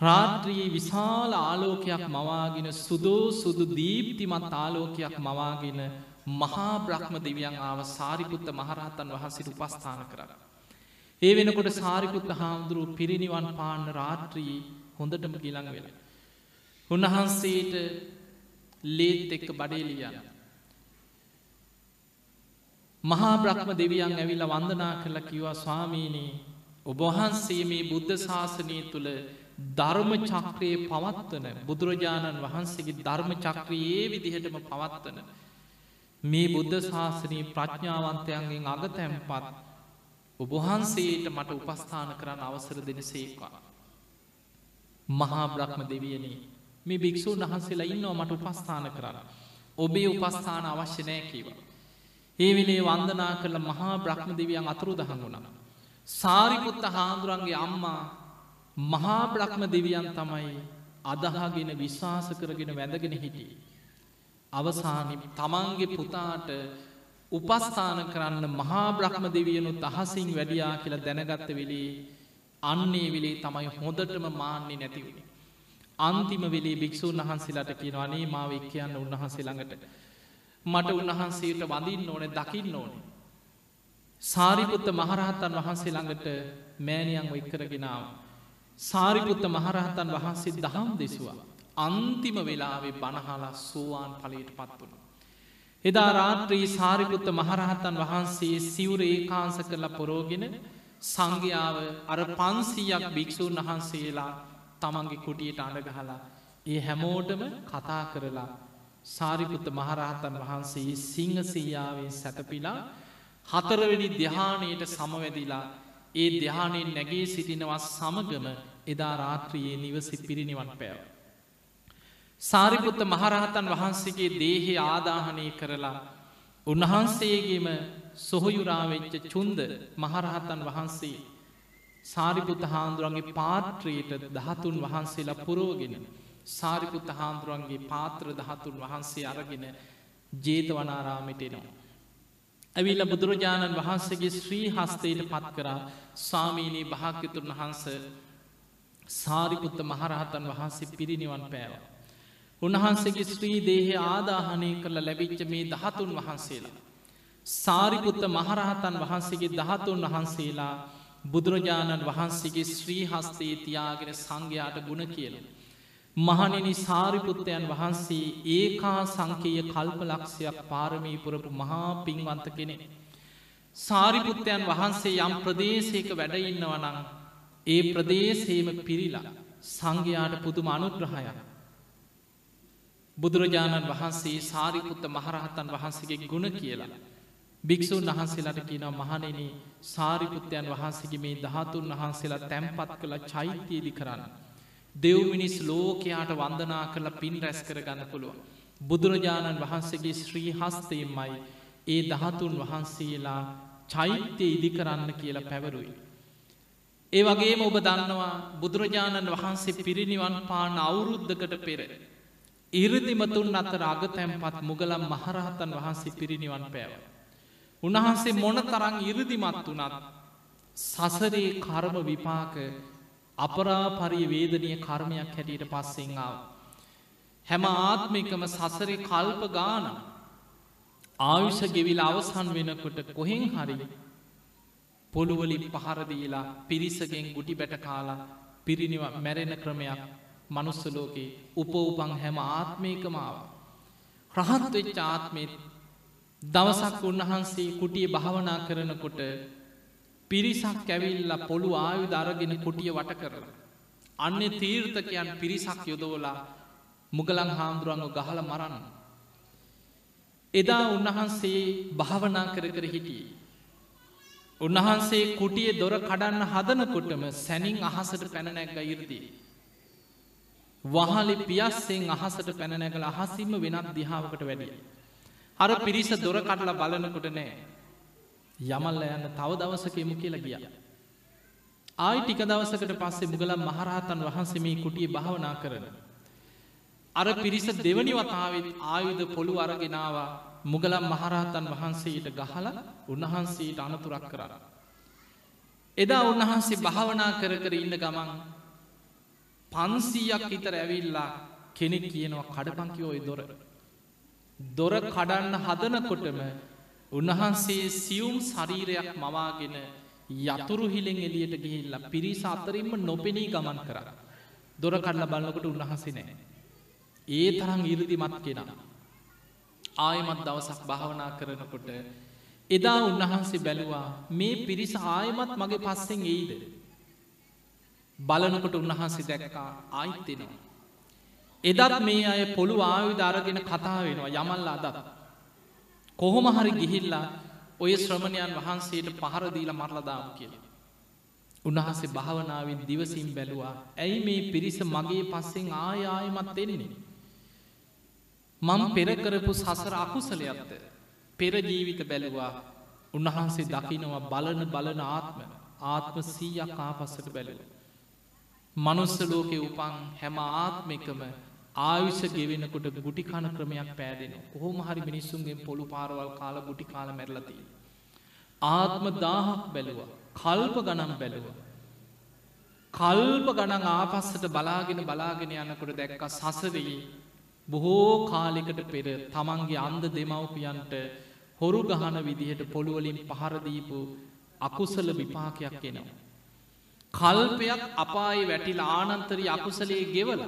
රාත්‍රයේ විශාල ආලෝකයක් මවාගෙන සුදෝ සුදු දීප්තිමත් ආලෝකයක් මවාගෙන මහා බ්‍රහ්ම දෙවියන් ආව සාරිපුත්ත මහරහතන් වහන්සිට උපස්ථාන කර. ඒ වෙනකොට සාරිපුත්ත හාමුදුරුව පිරිනිවන් පාන්න රාත්‍රී හොඳටම ගිලඟ වෙලා. උන්වහන්සේට ලේත් එක්ක බඩේලියන්න. මහා බ්‍රහ්ම දෙවියන් ඇවිල්ල වන්දනා කරලා කිව්වා ස්වාමීනී ඔබවහන්සේ මේ බුද්ධ ශාසනය තුළ ධර්ම චක්‍රයේ පවත්වන බුදුරජාණන් වහන්සේගේ ධර්ම චක්‍රයේ විදිහටම පවත්වන. මේ බුද්ධ ශාසනී ප්‍රඥාවන්තයන්ගෙන් අගතැම්පත් ඔබහන්සේට මට උපස්ථාන කරන්න අවසර දෙන සේවා. මහා බ්‍රහ්ම දෙවියනේ මේ භික්‍ෂූන් වහන්සේලා ඉන්නවා මට උපස්ථාන කරන්න. ඔබේ උපස්ථාන අවශ්‍ය නෑ කීවා. ඒ විලේ වන්දනා කළ මහා බ්‍රහ්ම දෙවියන් අතුරු දහන් වුණන. සාරිපුත්ත හාන්දුරන්ගේ අම්මා මහා බ්‍රහ්ම දෙවියන් තමයි අදහාගෙන විශ්වාස කරගෙන වැඳගෙන හිටිය. අවසානි තමන්ගේ පුතාට උපස්ථාන කරන්න මහා බ්‍රහ්ම දෙවියනු තහසින් වැඩියා කියලා දැනගත්ත වෙලේ අන්නේ වෙලේ තමයි හොඳටම මාන්නේ නැතිවුණේ. අන්තිම වෙලේ භික්‍ෂූන් වහන්සේලාට කියන අනේ මාව එක් කියන්න උන්වහන්සේ ළඟට මට උන්වහන්සේට වඳින්න ඕන දකින්න ඕන. සාරිපුත්ත මහරහතන් වහන්සේ ළඟට මෑනියන් එක්කරගෙනාව. සාරිපුත්ත මහරහතන් වහන්සේ දහම් දෙසවා. අන්තිම වෙලාවේ බණහලා සෝවාන් පලයට පත් වුණ. එදා රාත්‍රී සාරිපුත්ත මහරහතන් වහන්සේ සිවුර ඒකාන්ස කරලා පොරෝගෙන සංඝයාව අර පන්සීයක් භික්‍ෂූන් වහන්සේලා තමන්ගේ කුටියට අඩගහලා ඒ හැමෝටම කතා කරලා සාරිපුත්ත මහරහතන් වහන්සේ සිංහසීයාවේ සැතපිලා හතරවෙනි දෙහානයට සමවැදිලා ඒ දෙහානෙන් නැගේ සිටිනවත් සමගම එදා රාත්‍රියයේ නිවසි පිරිනිවන් පැව. සාරිපුත්ත මහරහතන් වහන්සේගේ දේහේ ආදාහනය කරලා උන්වහන්සේගේම සොහොයුරාවෙච්ච චුන්ද මහරහතන් වහන්සේ සාරිපුත්ත හාන්දුරන්ගේ පාත්‍රයට දහතුන් වහන්සේලා පුරෝගෙන සාරිපුත්ත හාන්දුරන්ගේ පාත්‍ර දහතුන් වහන්සේ අරගෙන ජේතවනාරාමිට එනවා. ඇවිල්ල බුදුරජාණන් වහන්සේගේ ශ්‍රී හස්තයට පත් කරා ස්වාමීනී භාක්‍යතුන් වහන්ස සාරිපුත්ත මහරහතන් වහන්සේ පිරිනිවන් පෑවා. උන්වහන්සේගේ ශ්‍රී දේහය ආදාහනය කරල ලැබිච්ච මේ දහතුන් වහන්සේලා. සාරිපුත්ත මහරහතන් වහන්සේගේ දහතුන් වහන්සේලා බුදුරජාණන් වහන්සේගේ ශ්‍රී හස්තේ තියාගෙන සංඝයාට ගුණ කියල. මහනෙනි සාරිපුත්තයන් වහන්සේ ඒකා සංකීය කල්පලක්ෂයක් පාරමී පුරපු මහා පින්වන්ත කෙනෙ. සාරිපුත්තයන් වහන්සේ යම් ප්‍රදේශයක වැඩඉන්නවනං ඒ ප්‍රදේශේම පිරිලා සංඝයාට පුදුම අනුග්‍රහයක්. බුදුරජාණන් වහන්සේ සාරිපුත්ත මහරහතන් වහන්සේගේ ගුණ කියලා. භික්‍ෂූන් වහන්සේලාට කියනව මහනෙන සාරිපුත්තයන් වහන්සේගේ මේ දහතුන් වහන්සේලා තැම්පත් කළ චෛත්‍යයේදි කරන්න. දෙව්මිනිස් ලෝකයාට වන්දනා කරලා පින් රැස් කර ගන්න පුළුව. බුදුරජාණන් වහන්සේගේ ශ්‍රී හස්තයෙන්මයි ඒ දහතුන් වහන්සේලා චෛත්‍ය ඉදි කරන්න කියලා පැවරුයි. ඒ වගේම ඔබ දන්නවා බුදුරජාණන් වහන්සේ පිරිනිවන් පාන අවුරුද්ධකට පෙර. ඉරදිමතුන් අතර අග තැන්පත් මුගලම් මහරහතන් වහන්සේ පිරිනිවන් පෑව. උන්වහන්සේ මොන තරං ඉරදිමත් වනත් සසරේ කර්ම විපාක අපරාපරි වේදනය කර්මයක් හැටියට පස්සෙංආව. හැම ආත්මිකම සසරේ කල්ප ගාන ආයුෂ ගෙවිල අවසන් වෙනකොට කොහෙන් හරි පොළුවලින් පහරදීලා පිරිසගෙන් ගුටි බැට කාලා පිරිනිව මැරෙන ක්‍රමයක් මනුස්සලෝකේ උපෝපං හැම ආත්මයකමාව. රහත්වෙච්ච ආත්මෙත් දවසක් උන්වහන්සේ කුටිය භාවනා කරනකොට පිරිසක් ඇවිල්ල පොළු ආයු දරගෙන කුටිය වට කරලා. අන්න තීර්ථකයන් පිරිසක් යොදෝලා මුගලන් හාමුදුරුවන්ව ගහල මරන්න. එදා උන්වහන්සේ භාවනා කර කර හිටියේ. උන්වහන්සේ කුටිය දොර කඩන්න හදනකොටම සැනින් අහසට පැනනැක්ග ඉරදී. වහලි පියස්සෙන් අහසට පැනනැකල අහසිම වෙනත් දිහාාවකට වැඩිය. අර පිරිස දොර කටලා බලනකොට නෑ. යමල්ල යන්න තව දවසකෙමු කියලා ගිය. ආයි ටික දවසකට පස්සේ මුගලම් මහරහතන් වහන්සේ මේ කුටිය භාවනා කරන. අර පිරිස දෙවනි වතාවත් ආයුධ පොළු අරගෙනවා මුගලම් මහරහතන් වහන්සේට ගහල උන්වහන්සේට අනතුරක් කරන්න. එදා උන්වහන්සේ භාවනා කර කර ඉන්න ගමන් පන්සීයක් ඉතර ඇවිල්ලා කෙනෙක් කියනවා කඩපංකිවෝයි දොර. දොර කඩන්න හදනකොටම උන්වහන්සේ සියුම් ශරීරයක් මවාගෙන යතුරු හිලෙන් එලියට ගිහිල්ල පිරිස අතරින්ම නොපෙනී ගමන් කර. දොර කඩල බලන්නකොට උන්වහන්සේ නෑ. ඒ තරම් ඉරදිමත් කෙන. ආයමත් දවසක් භාවනා කරනකොට එදා උන්වහන්සේ බැලුවා මේ පිරිස ආයමත් මගේ පස්සෙන් එයිද. බලනකොට උන්වහන්සේ දැක්කා ආයිත්තෙනවා. එදත් මේ අය පොළු ආයුධ අරගෙන කතා වෙනවා යමල්ල අදත්. කොහොම හරි ගිහිල්ලා ඔය ශ්‍රමණයන් වහන්සේට පහරදීල මරලදාම් කියල. උන්වහන්සේ භාවනාවෙන් දිවසිම් බැලුවා ඇයි මේ පිරිස මගේ පස්සෙන් ආයායමත් එන්නේ. මං පෙරකරපු සසර අකුසලයක්ද පෙරජීවිත බැලවා උන්වහන්සේ දකිනවා බලන බලන ආත්ම ආත්ම සීයක් ආපස්සට බැලව. මනුස්ස ලෝකෙ උපන් හැම ආත්මකම ආවිෂ ගෙවෙනකොට ගුටි කන ක්‍රමයක් පෑදෙන කොහොම හරි මිනිස්සුන්ගේ පොළු පාරවල් කාල ගුටි කාල මැරලතිය. ආත්ම දාහක් බැලවා කල්ප ගනම් බැලව. කල්ප ගණන් ආපස්සට බලාගෙන බලාගෙන යන්නකොට දැක්ක සසරයේ බොහෝ කාලෙකට පෙර තමන්ගේ අන්ද දෙමව්පියන්ට හොරු ගහන විදිහට පොළුවලින් පහරදීපු අකුසල විපාකයක් එනවා. කල්පයක් අපායි වැටිල ආනන්තරී අකුසලේ ගෙවල.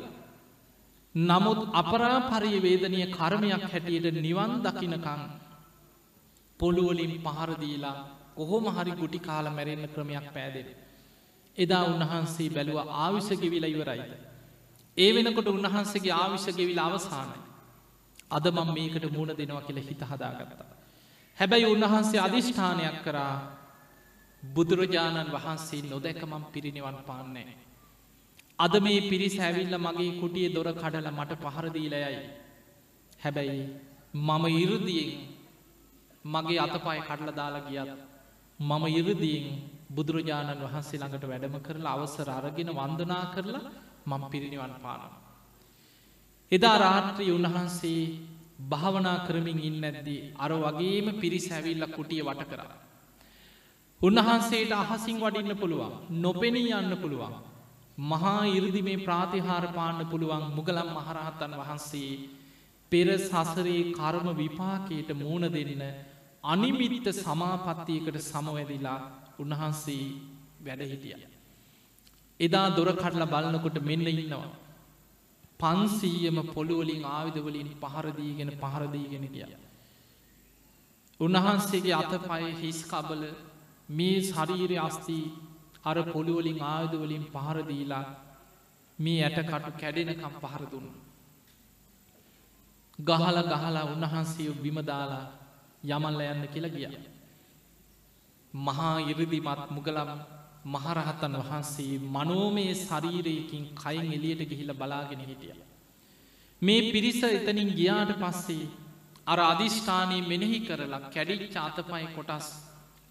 නමුත් අපරා පරිවේදනය කර්මයක් හැටියට නිවන් දකිනකං පොළුවලින් පහරදීලා කොහොම හරි ගුටි කාල මැරෙන්න්න ක්‍රමයක් පෑදෙන. එදා උන්වහන්සේ බැලුව ආවිශගෙවිල ඉවරයිද. ඒ වෙනකොට උන්වහන්සේගේ ආවිශගෙවිල අවසානයි. අද මම් මේකට මුණ දෙනවා කියල හිත හදාගත්තා. හැබැයි උන්වහන්සේ අධිෂ්ඨානයක් කරා බුදුරජාණන් වහන්සේ නොදැකමම් පිරිනිවන් පාන්නේ. අද මේ පිරිස් හැවිල්ල මගේ කුටිය දොර කඩල මට පහරදීලයයි. හැබැයි මම ඉරුදියෙන් මගේ අතපය කඩල දාලා ගියත් මම ඉරදියෙන් බුදුරජාණන් වහන්සේ ළඟට වැඩම කරලා අවසර අරගෙන වන්දනා කරලා මම පිරිනිවන් පානවා. එදා රාත්‍රී උන්වහන්සේ භාවනා කරමින් ඉන්න ඇද්දී අර වගේම පිරිස් හැවිල්ල කුටිය වට කර. උන්වහන්සේට අහසින් වඩින්න පුළුවන් නොපෙනී යන්න පුළුවන්. මහා ඉරදි මේ ප්‍රාතිහාර පාන්න පුළුවන් මුගලම් මහරහත්තන් වහන්සේ පෙර සසරේ කර්ම විපාකයට මූුණ දෙන්න අනිමිත්ත සමාපත්තියකට සමවැදිලා උන්වහන්සේ වැඩ හිටිය. එදා දොර කටල බලනකොට මෙන්න ඉන්නවා. පන්සීයම පොළුවලින් ආවිධවලින් පහරදීගෙන පහරදීගෙන කිය. උන්වහන්සේගේ අත පය හිස්කබල මේ ශරීරය අස්තිී අර පොළුවලින් ආයුධවලින් පහරදීලා මේ ඇටකටු කැඩෙනකම් පහරදුන්න. ගහල ගහලා උන්වහන්සේ බිමදාලා යමල්ල යන්න කියලා ගිය. මහා ඉරදිමත් මුගලම් මහරහතන් වහන්සේ මනෝමය ශරීරයකින් කයින් එලියට ගිහිල බලාගෙන හිටිය. මේ පිරිස එතනින් ගියාට පස්සේ අර අධිෂ්ඨානී මෙනෙහි කරලා කැඩිච් අතපයි කොටස්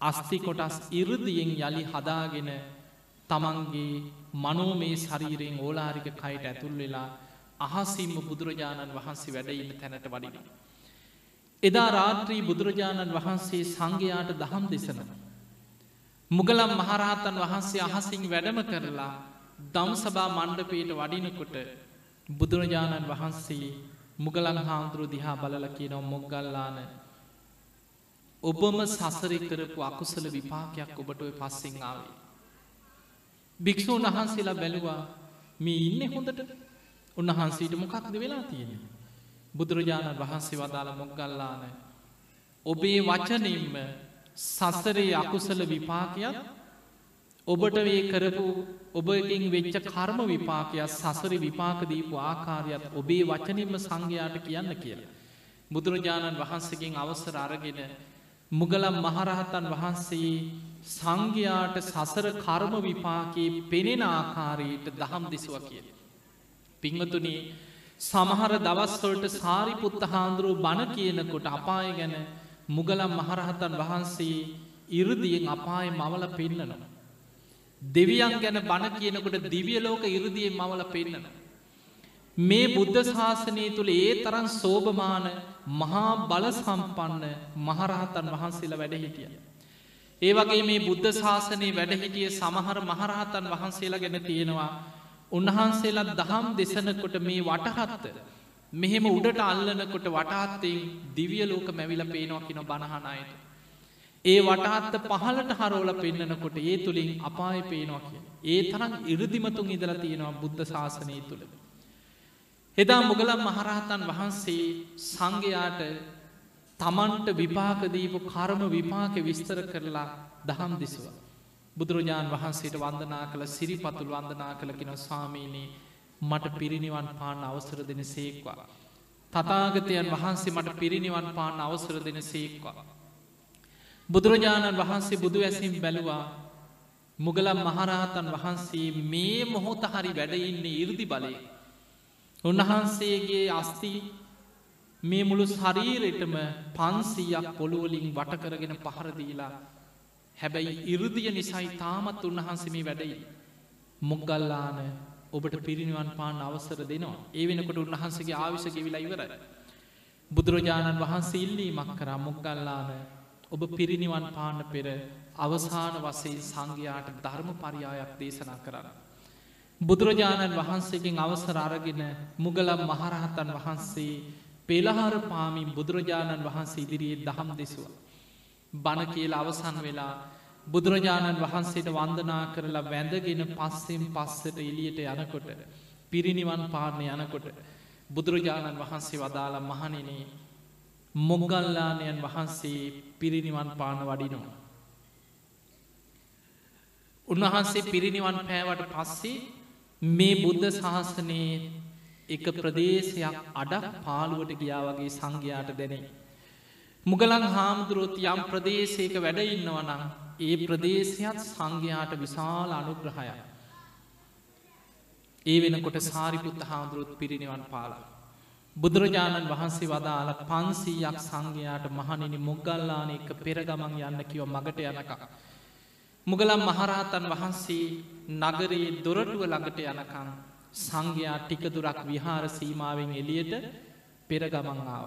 අස්ති කොටස් ඉරදියෙන් යළි හදාගෙන තමන්ගේ මනෝමේ ශරීරයෙන් ඕලාරික කයිට ඇතුල් වෙලා අහසිම්ම බුදුරජාණන් වහන්සේ වැඩඉන්න තැනට වඩින. එදා රාත්‍රී බුදුරජාණන් වහන්සේ සංඝයාට දහම් දෙසනවා. මුගලම් මහරහතන් වහන්සේ අහසිං වැඩම කරලා දම් සභා මණ්ඩපයට වඩිනකොට බුදුරජාණන් වහන්සේ මුගලන් හාමුදුරු දිහා බලල කියනව මොග්ගල්ලාන ඔබම සසරි කරපු අකුසල විපාකයක් ඔබට ඔය පස්සෙන් ආවේ. භික්‍ෂූන් වහන්සේලා බැලුවා මේ ඉන්න හොඳට උන්වහන්සේට මොකක්ද වෙලා තියෙන. බුදුරජාණන් වහන්සේ වදාළ මොග්ගල්ලාන ඔබේ වචනින්ම සසරේ අකුසල විපාකයක් ඔබට වේ කරපු ඔබකින් වෙච්ච කර්ම විපාකයක් සසර විපාකදීපු ආකාරයක් ඔබේ වචනින්ම සංඝයාට කියන්න කියලා. බුදුරජාණන් වහන්සකින් අවසර අරගෙන මුගලම් මහරහතන් වහන්සේ සංඝයාට සසර කර්ම විපාකයේ පෙනෙන ආකාරයට දහම් දෙසුව කිය. පිංහතුනී සමහර දවස්වලට සාරිපුත්ත හාන්දුරුව බණ කියනකොට අපාය ගැන මුගලම් මහරහතන් වහන්සේ ඉරදියෙන් අපාය මවල පෙන්නනවා. දෙවියන් ගැන බණ කියනකොට දිවියලෝක ඉරදියෙන් මවල පෙන්නන. මේ බුද්ධ ශාසනය තුළ ඒ තරන් සෝභමාන මහා බල සම්පන්න මහරහතන් වහන්සේලා වැඩහිටිය. ඒ වගේ මේ බුද්ධ ශාසනයේ වැඩහිටිය සමහර මහරහතන් වහන්සේලා ගැන තියෙනවා උන්වහන්සේලා දහම් දෙසනකොට මේ වටහත්ත මෙහෙම උඩට අල්ලනකොට වටාත්තෙන් දිවිය ලෝක මැවිල පේනවා කින බණහනයට. ඒ වටාත්ත පහලට හරෝල පෙන්න්නනකොට ඒ තුළින් අපාය පේනවා කිය. ඒ තරම් ඉරදිමතුන් ඉදලා තියෙනවා බුද්ධ ශාසනය තුළ. එදා මුගලම් මහරහතන් වහන්සේ සංඝයාට තමන්ට විපාකදීපු කර්ම විපාක විස්තර කරලා දහම් දෙසව. බුදුරජාණන් වහන්සේට වන්දනා කළ සිරිපතුල් වන්දනා කළ කෙන ස්වාමීනී මට පිරිනිවන් පාන අවසර දෙන සේක්වා. තතාගතයන් වහන්සේ මට පිරිනිවන් පාන අවසර දෙන සේක්වා. බුදුරජාණන් වහන්සේ බුදු ඇසිම් බැලුවා මුගලම් මහරහතන් වහන්සේ මේ මොහොත හරි වැඩඉන්නේ ඉරදි බලය. උන්වහන්සේගේ අස්ති මේ මුළු ශරීරෙටම පන්සීයක් පොළුවලින් වටකරගෙන පහරදීලා හැබැයි ඉරදිය නිසයි තාමත් උන්වහන්සමේ වැඩයි. මොග්ගල්ලාන ඔබට පිරිනිවන් පාන අවසර දෙනවා ඒ වෙනකොට උන්වහන්සගේ ආවිශ ගෙවිලා ඉවර. බුදුරජාණන් වහන්සේ ඉල්ලීමක් කරා මොග්ගල්ලාන ඔබ පිරිනිවන් පාන්න පෙර අවසාන වසේ සංඝයාට ධර්ම පරියායක් දේශනා කරන්න. බුදුරජාණන් වහන්සේගෙන් අවසර අරගෙන මුගලම් මහරහතන් වහන්සේ පෙළහාර පාමින් බුදුරජාණන් වහන්සේ ඉදිරියේ දහම් දෙසුව. බණ කියල අවසන් වෙලා බුදුරජාණන් වහන්සේට වන්දනා කරලා වැඳගෙන පස්සෙන් පස්සට එලියට යනකොට පිරිනිවන් පාරණය යනකොට බුදුරජාණන් වහන්සේ වදාළ මහනිනේ මොගල්ලානයන් වහන්සේ පිරිනිවන් පාන වඩිනවා. උන්වහන්සේ පිරිනිවන් පෑවට පස්සේ මේ බුද්ධ ශාසනයේ එක ප්‍රදේශයක් අඩක් පාළුවට ගියා වගේ සංඝයාට දැනේ. මුගලන් හාමුදුරුවොත් යම් ප්‍රදේශයක වැඩඉන්නවනම් ඒ ප්‍රදේශයත් සංඝයාට විශාල අනුග්‍රහය. ඒ වෙනකොට සාරිපුත්ත හාමුදුරුත් පිරිනිවන් පාලා. බුදුරජාණන් වහන්සේ වදාල පන්සීයක් සංඝයාට මහනිනි මුගල්ලාන එක පෙරගමන් යන්න කිව මගට යනක. මුගලම් මහරහතන් වහන්සේ නගරයේ දොරටුව ළඟට යනකං සංඝයා ටිකදුරක් විහාර සීමාවෙන් එලියට පෙරගමංආාව.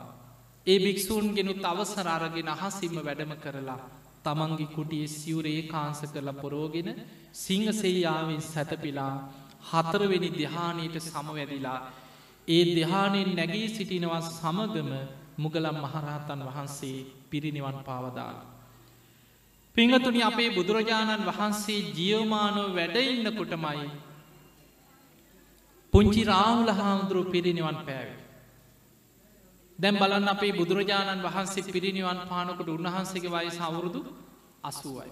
ඒ භික්‍ෂූන්ගෙනුත් අවසර අරගෙන අහසිම වැඩම කරලා තමන්ගේ කුටිය සිවරේ කාංස කරලා පොරෝගෙන සිංහසෙයාවෙන් සැතපිලා හතරවෙනි දෙහානයට සමවැදිලා ඒ දෙහානෙන් නැගී සිටිනවා සමගම මුගලම් මහරහතන් වහන්සේ පිරිනිවන් පාවදාල. පිංහතුනි අපේ බුදුරජාණන් වහන්සේ ජියවමානෝ වැඩඉන්න කොටමයි පුංචි රාහුල හාමුදුරුව පිරිනිවන් පෑවේ. දැම් බලන්න අපේ බුදුරජාණන් වහන්සේ පිරිනිවන් පානකොට උන්වහන්සේගේ වයි සවුරුදු අසුවයි.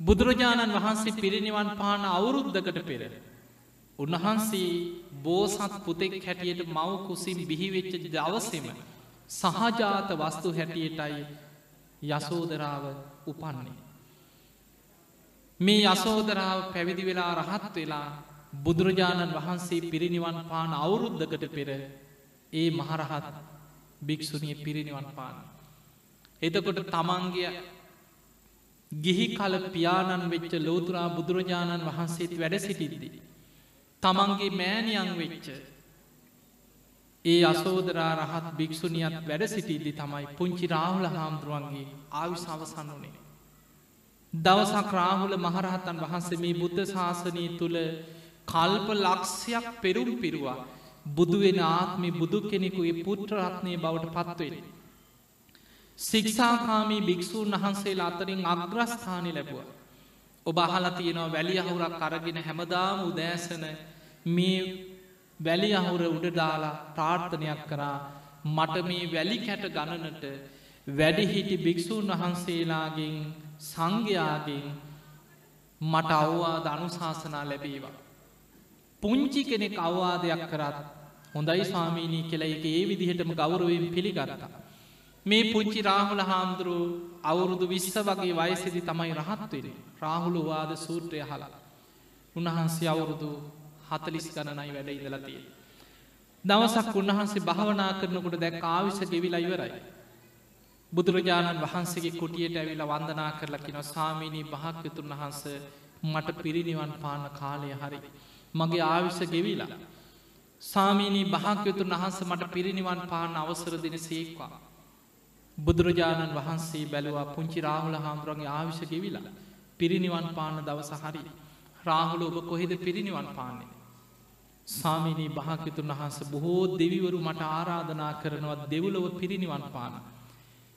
බුදුරජාණන් වහන්සේ පිරිනිවන් පාන අවුරුද්ධකට පෙර. උන්වහන්සේ බෝසත් පුතෙක් හැටියට මව් කුසින් බිහිවෙච්ච දවසෙම සහජාත වස්තු හැටියටයි යසෝදරාව උපන්නේ. මේ යසෝදරාව පැවිදි වෙලා රහත් වෙලා බුදුරජාණන් වහන්සේ පිරිනිවන් පාන අවුරුද්ධකට පෙර ඒ මහරහත් භික්‍ෂුණිය පිරිනිවන් පාන. එතකොට තමන්ගේ ගිහි කල පියාණන් වෙච්ච ලෝතුරා බුදුරජාණන් වහන්සේත් වැඩ සිටිද්දී. තමන්ගේ මෑනියන් වෙච්ච ඒ අසෝදරා රහත් භික්‍ෂුණියත් වැඩ සිටිද්දි තමයි පුංචි රාහුල හාමුදුරුවන්ගේ ආවිශ අවසන් වනේ. දවසක් රාහුල මහරහතන් වහන්සේ මේ බුද්ධ ශාසනය තුළ කල්ප ලක්ෂයක් පෙරුම් පිරුවා බුදුවෙන ආත්මි බුදු කෙනෙකුගේ පුත්‍රරත්නය බවට පත්වෙන. සික්ෂාකාමී භික්‍ෂූන් වහන්සේලා අතරින් අග්‍රස්ථානි ලැබුව. ඔබ අහලා තියෙනවා වැලි අහුරක් කරගෙන හැමදාම උදෑසන මේ වැලි අහුර උඩදාලා ප්‍රාර්ථනයක් කරා මට මේ වැලි කැට ගණනට වැඩිහිටි භික්‍ෂූන් වහන්සේලාගෙන් සංඝයාගෙන් මට අව්වා දනුශාසනා ලැබේවා. පුංචි කෙනෙක් අවවාදයක් කරත් හොඳයි ස්වාමීනී කියලා එක ඒ විදිහටම ගෞරුවෙන් පිළිගරතා. මේ පුංචි රාහුල හාමුදුරුව අවුරුදු විස්ස වගේ වයසෙදි තමයි රහත්වෙන රාහුළුවාද සූත්‍රය හලා. උන්වහන්සේ අවුරුදු හතලිස් ගණනයි වැඩ ඉදලතිය. දවසක් උන්වහන්සේ භාවනා කරනකොට දැක් ආවිශ ගෙවිලා ඉවරයි. බුදුරජාණන් වහන්සේගේ කුටියට ඇවිල වන්දනා කරලකින සාමීනී භාක්‍යතුන් වහන්ස මට පිරිනිවන් පාන කාලය හරි. මගේ ආවිශ්‍ය ගෙවිලා. සාමීනී භාක්‍යතුන් වහන්ස මට පිරිනිවන් පාන අවසර දෙන සේක්වා. බුදුරජාණන් වහන්සේ බැලවා පුංචි රාහුල හාමුදුරන්ගේ ආවිශ ගෙවිලා පිරිනිවන් පාන දවස හරි. රාහුල ඔබ කොහෙද පිරිනිවන් පාන්නේ. සාමිනී භාකිතුන් වහන්ස බොහෝ දෙවිවරු මට ආරාධනා කරනවත් දෙවුලොව පිරිනිවන් පාන.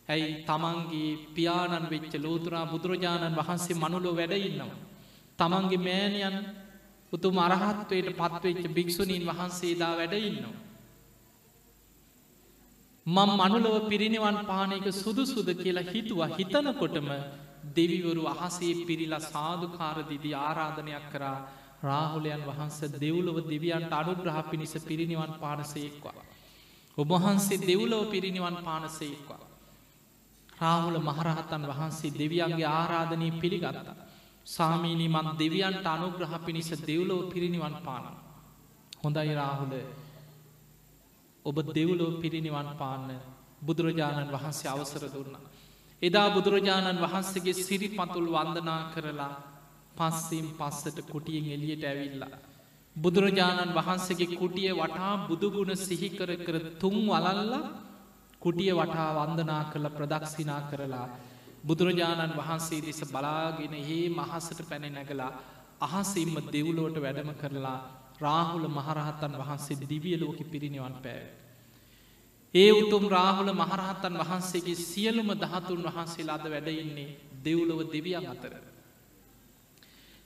ඇයි තමන්ගේ පියාණන් වෙච්ච ලෝතුරා බුදුරජාණන් වහන්සේ මනුලෝ වැඩඉන්නවා. තමන්ගේ මෑණයන් උතු මරහත්වයට පත්වෙච්ච භික්‍ෂුණීන් වහන්සේදා වැඩඉන්නවා. මං මනුලව පිරිනිවන් පානයක සුදුසුද කියලා හිතුවා හිතනකොටම දෙවිවරු අහසේ පිරිලා සාධකාරදිදී ආරාධනයක් කරා රාහුලයන් වහන්ස දෙව්ලොව දෙවියන්ට අනුග්‍රහ පිණිස පිරිනිවන් පානසේක්වා. ඔබහන්සේ දෙව්ලොව පිරිනිවන් පානසේක්වා. රාහුල මහරහතන් වහන්සේ දෙවියන්ගේ ආරාධනී පිළිගත්තා. සාමීනී මන් දෙවියන්ට අනුග්‍රහ පිණිස දෙව්ලොව පිරිනිවන් පාන. හොඳයි රාහුල ඔබ දෙව්ලෝ පිරිනිවන් පාන්න බුදුරජාණන් වහන්සේ අවසර දුන්න. එදා බුදුරජාණන් වහන්සේගේ සිරි පතුල් වන්දනා කරලා පස්සීම් පස්සට කුටියෙන් එලියට ඇවිල්ලා. බුදුරජාණන් වහන්සේගේ කුටිය වටා බුදුගුණ සිහිකර කර තුන් වලල්ල කුටිය වටා වන්දනා කළ ප්‍රදක්ෂිනා කරලා බුදුරජාණන් වහන්සේ දෙස බලාගෙන ඒ මහසට පැනෙ නැගලා අහසිම්ම දෙව්ලෝට වැඩම කරලා රාහුල මහරහත්තන් වහන්සේ දිවියලෝක පිරිනිවන් පෑ. ඒ උතුම් රාහුල මහරහත්තන් වහන්සේගේ සියලුම දහතුන් වහන්සේ අද වැඩඉන්නේ දෙව්ලොව දෙවියන් අතර.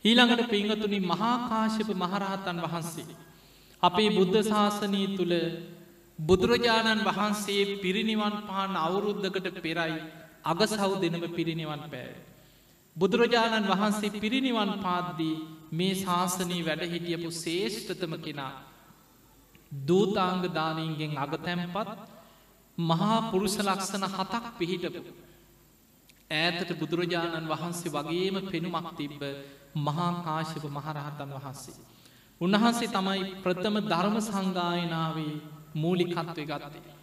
ඊළඟට පිංහතුනි මහාකාශප මහරහතන් වහන්සේ. අපේ බුද්ධ ශාසනී තුළ බුදුරජාණන් වහන්සේ පිරිනිවන් පාන අවුරුද්ධකට පෙරයි අග සව් දෙනම පිරිනිවන් පෑ. බුදුරජාණන් වහන්සේ පිරිනිවන් පාද්දී මේ ශාසනී වැඩ හිටියපු ශේෂ්ඨතම කෙනා දූතාංග දානීන්ගෙන් අගතැම්පත් මහා පුරුෂ ලක්ෂණ හතක් පිහිටපු. ඈතට බුදුරජාණන් වහන්සේ වගේම පෙනුමක් තිබ්බ මහා කාශප මහරහතන් වහන්සේ. උන්වහන්සේ තමයි ප්‍රථම ධර්ම සංගායනාවේ මූලිකත්වය ගත්තේ.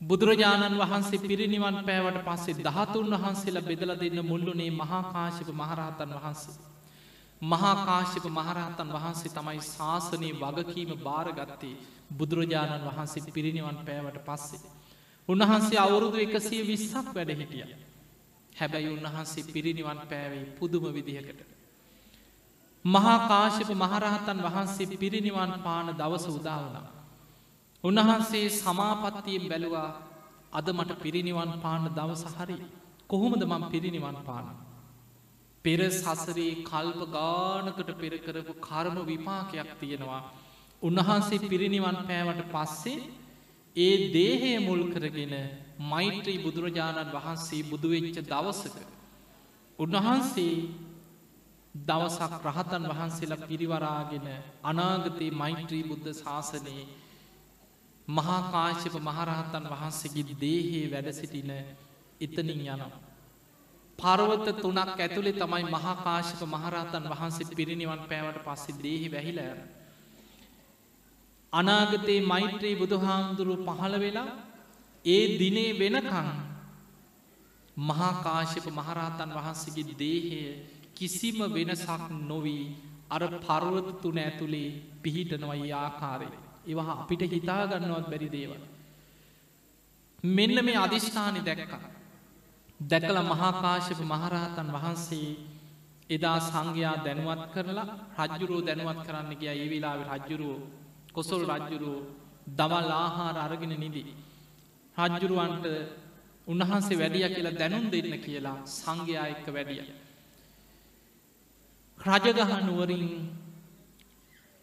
බුදුරජාණන් වහන්සේ පිරිනිවන් පෑවට පස්සේ දහතුන් වහන්සේලා බෙදල දෙන්න මුල්ලුනේ මහාකාශප මහරහතන් වහන්සේ. මහාකාශප මහරහතන් වහන්සේ තමයි ශාසනය වගකීම භාරගත්තේ බුදුරජාණන් වහන්සේ පිරිනිවන් පෑවට පස්සේ. උන්වහන්සේ අවුරුදු එකසිය විස්සක් වැඩ හිටිය. හැබැයි උන්වහන්සේ පිරිනිවන් පෑවෙයි පුදුම විදිහකට. මහාකාශප මහරහතන් වහන්සේ පිරිනිවන් පාන දවස උදාවනා. උන්වහන්සේ සමාපත්තියෙන් බැලුවා අද මට පිරිනිවන් පාන දවස හරි කොහොමද මං පිරිනිවන් පාන. පෙර සසරේ කල්ප ගානකට පෙරකරපු කර්ම විපාකයක් තියෙනවා. උන්වහන්සේ පිරිනිවන් පෑවට පස්සේ ඒ දේහය මුල් කරගෙන මෛත්‍රී බුදුරජාණන් වහන්සේ බුදුවෙච්ච දවසක. උන්වහන්සේ දවසක් රහතන් වහන්සේලා පිරිවරාගෙන අනාගතයේ මෛත්‍රී බුද්ධ ශාසනයේ මහාකාශප මහරහතන් වහන්සේගේ දේහේ වැඩසිටින එතනින් යනවා. පරවත තුනක් ඇතුළේ තමයි මහාකාශක මහරහතන් වහන්සේ පිරිනිවන් පෑවට පස්සෙ දේහි වැහිලෑන. අනාගතයේ මෛත්‍රී බුදුහාමුදුරුව පහළ වෙලා ඒ දිනේ වෙනකං මහාකාශප මහරහතන් වහන්සේගේ දේහය කිසිම වෙනසක් නොවී අර පරුවත තුන ඇතුළේ පිහිටනවයි ආකාරය. ඒවා අපිට හිතාගන්නවත් බැරි දේවල්. මෙන්න මේ අධිෂ්ඨානි දැක්ක. දැකල මහාකාශප මහරහතන් වහන්සේ එදා සංඝයා දැනුවත් කරලා රජ්ජුරුව දැනුවත් කරන්න ගිය ඒ වෙලාව රජ්ජුරුව කොසොල් රජ්ජුරුව දවල් ආහාර අරගෙන නිදී. රජ්ජුරුවන්ට උන්වහන්සේ වැඩිය කියලා දැනුම් දෙන්න කියලා සංඝයා එක්ක වැඩිය. රජගහනුවරින්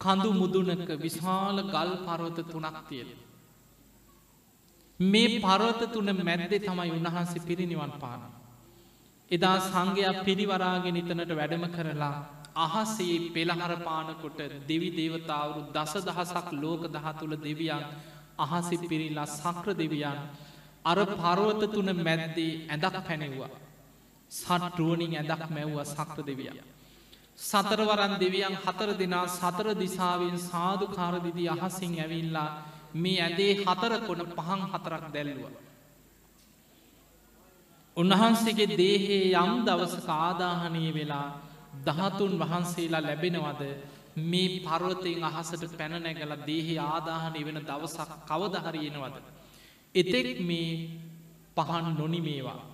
කඳු මුදුනක විශාල ගල් පරවත තුනක් තියෙන. මේ පරවත තුන මැද්දේ තමයි උන්වහන්සේ පිරිනිවන් පාන. එදා සංඝයක් පිරිවරාගෙන ඉතනට වැඩම කරලා අහසේ පෙළහර පානකොට දෙවි දේවතාවරු දස දහසක් ලෝක දහතුළ දෙවියන් අහසි පිරිල්ලා සක්‍ර දෙවියන් අර පරවත තුන මැද්දේ ඇදක් පැනෙව්වා. සටරුවනින් ඇදක් මැව්ව සක්‍ර දෙවියන්. සතරවරන් දෙවියන් හතර දෙනා සතර දිසාවෙන් සාධකාරදිදී අහසින් ඇවිල්ලා මේ ඇදේ හතර කොන පහන් හතරක් දැල්ලුව. උන්වහන්සේගේ දේහේ යම් දවස කාදාහනය වෙලා දහතුන් වහන්සේලා ලැබෙනවද මේ පර්වතයෙන් අහසට පැනනැගල දේහේ ආදාහනය වෙන දවසක් කවදහරියෙනවද. එතෙක් මේ පහන් නොනිමේවා.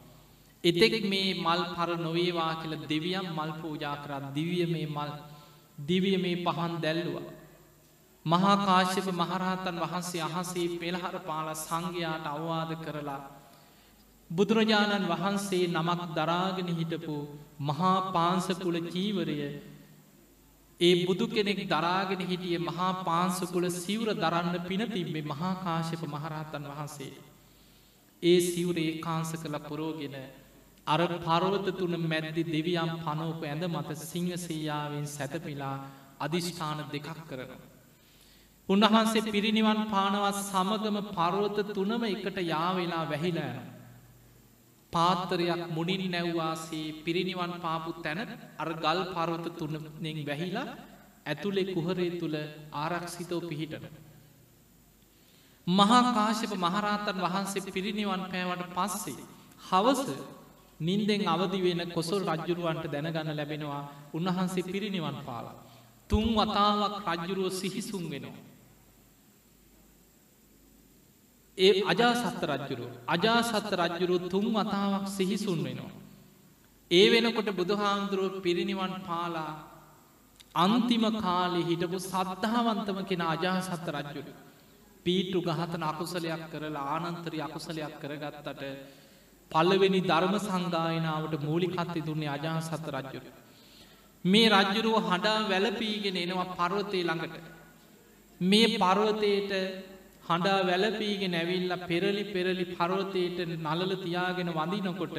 එතෙක් මේ මල් පර නොවේවා කියල දෙවියම් මල් පූජා කරත් දිවිය මේ මල් දිවිය මේ පහන් දැල්ලුව. මහාකාශ්‍යප මහරහතන් වහන්සේ අහසේ පෙළහර පාල සංඝයාට අවවාද කරලා. බුදුරජාණන් වහන්සේ නමක් දරාගෙන හිටපු මහා පාන්සකුල චීවරය ඒ බුදු කෙනෙක් දරාගෙන හිටිය මහා පාන්සකුල සිවර දරන්න පින තිබ්බේ මහාකාශප මහරහතන් වහන්සේ. ඒ සිවරේ කාංස කළ පුරෝගෙන අර පරවත තුන මැද්දි දෙවියම් පනෝප ඇඳ මත සිංහසීයාවෙන් සැතපිලා අධිෂ්ඨාන දෙකක් කරනවා. උන්වහන්සේ පිරිනිවන් පානවත් සමගම පරවත තුනම එකට යාවෙලා වැහිලෑන. පාත්තරයක් මුඩින් නැව්වාසේ පිරිනිවන් පාපු තැන අර ගල් පරවත තුනෙන් වැහිලා ඇතුළෙ කුහරේ තුළ ආරක්ෂිතව පිහිටන. මහා කාශප මහරහතන් වහන්සේ පිරිනිවන් පෑවට පස්සේ. හවස නින්දෙන් අවදි වෙන කොසල් රජ්ජුරුවන්ට දැනගන්න ලැබෙනවා උන්වහන්සේ පිරිනිවන් පාලා. තුන් වතාවක් රජ්ජුරුව සිහිසුන් වෙනවා. ඒ අජාසත්ත රජ්ජුරු අජාසත්ත රජ්ජුරු තුන් වතාවක් සිහිසුන් වෙනවා. ඒ වෙනකොට බුදුහාමුදුරුව පිරිනිවන් පාලා අන්තිම කාලෙ හිටපු සද්ධාවන්තම කෙන අජාසත්ත රජ්ජුරු. පීටු ගහතන අකුසලයක් කරලා ආනන්තරි අකුසලයක් කරගත්තට පල්ලවෙනි ධර්ම සංගායනාවට මූලිකත්ති දුන්නේ අජාසත්ත රජ්ජුරු. මේ රජ්ජුරුව හඩා වැලපීගෙන එනවා පර්වතය ළඟට. මේ පර්වතයට හඬා වැලපීගෙන ඇවිල්ල පෙරලි පෙරලි පරවතයට නලල තියාගෙන වඳිනකොට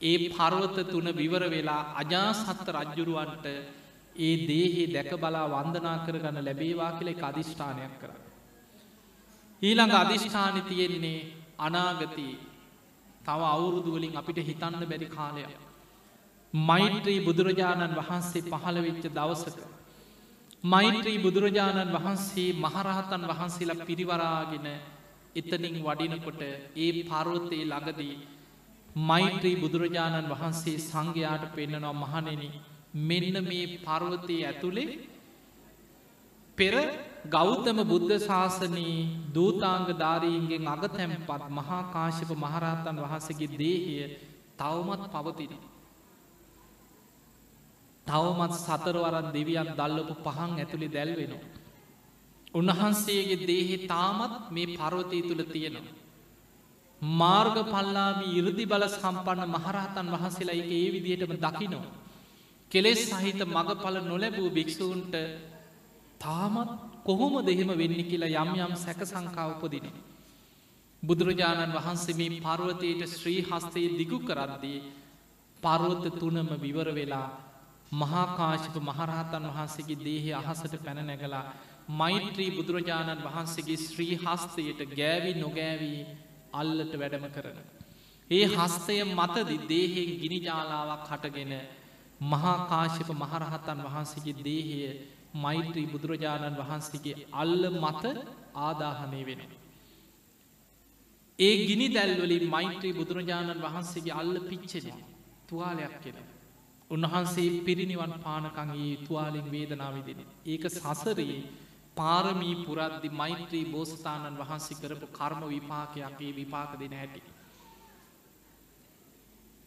ඒ පර්වත තුන විවර වෙලා අජාසත්ත රජ්ජුරුවන්ට ඒ දේහේ දැක බලා වන්දනා කරගන්න ලැබේවා කියලෙ අධිෂ්ඨානයක් කර. ඊළඟ අධිෂ්ඨානි තියෙන්නේ අනාගතී තව අවුරුදුවලින් අපිට හිතන්න බැරි කාලයක්. මෛත්‍රී බුදුරජාණන් වහන්සේ පහළ වෙච්ච දවසක. මෛත්‍රී බුදුරජාණන් වහන්සේ මහරහතන් වහන්සේලා පිරිවරාගෙන එතනින් වඩිනකොට ඒ පරවතයේ ළඟදී මෛත්‍රී බුදුරජාණන් වහන්සේ සංඝයාට පෙන්න්නනවා මහනෙන මෙන්න මේ පර්වතය ඇතුළේ පෙර ගෞතම බුද්ධ ශාසනී දූතාංග ධාරීන්ගෙන් අගතැම්පත් මහාකාශප මහරහතන් වහන්සගේ දේහය තවමත් පවතින. තවමත් සතරවරන් දෙවියන් දල්ලපු පහන් ඇතුළි දැල්වෙනවා. උන්වහන්සේගේ දේහෙ තාමත් මේ පරවතය තුළ තියෙනවා. මාර්ග පල්ලාමි ඉරදි බල සම්පන්න මහරහතන් වහන්සේලා එක ඒ විදිහටම දකිනවා. කෙලෙස් සහිත මගඵල නොලැබූ භික්‍ෂූන්ට තාමත් කොහොම දෙහෙම වෙන්න කියලා යම් යම් සැක සංකාවපදින. බුදුරජාණන් වහන්සේ මේ පර්වතයට ශ්‍රී හස්තයේ දිගු කරද්දී පර්වත තුනම විවර වෙලා මහාකාශික මහරහතන් වහන්සේගේ දේහ අහසට පැන නැගලා මෛත්‍රී බුදුරජාණන් වහන්සේගේ ශ්‍රී හස්තයට ගෑවි නොගෑවී අල්ලට වැඩම කරන. ඒ හස්තය මතදි දේහෙන් ගිනිජාලාවක් හටගෙන මහාකාශික මහරහතන් වහන්සේගේ දේහය මෛත්‍රී බුදුරජාණන් වහන්සේගේ අල්ල මත ආදාහනය වෙන. ඒ ගිනි දැල්වලින් මෛත්‍රී බුදුරජාණන් වහන්සේගේ අල්ල පිච්චෙන තුවාලයක් කෙන. උන්වහන්සේ පිරිනිවන් පානකගේ තුවාලින් වේදනාවිදින. ඒක සසරයේ පාරමී පුරද්දි මෛත්‍රී බෝස්ථානන් වහන්සේ කරපු කර්ම විපාකයක්ගේ විපාක දෙන හැටි.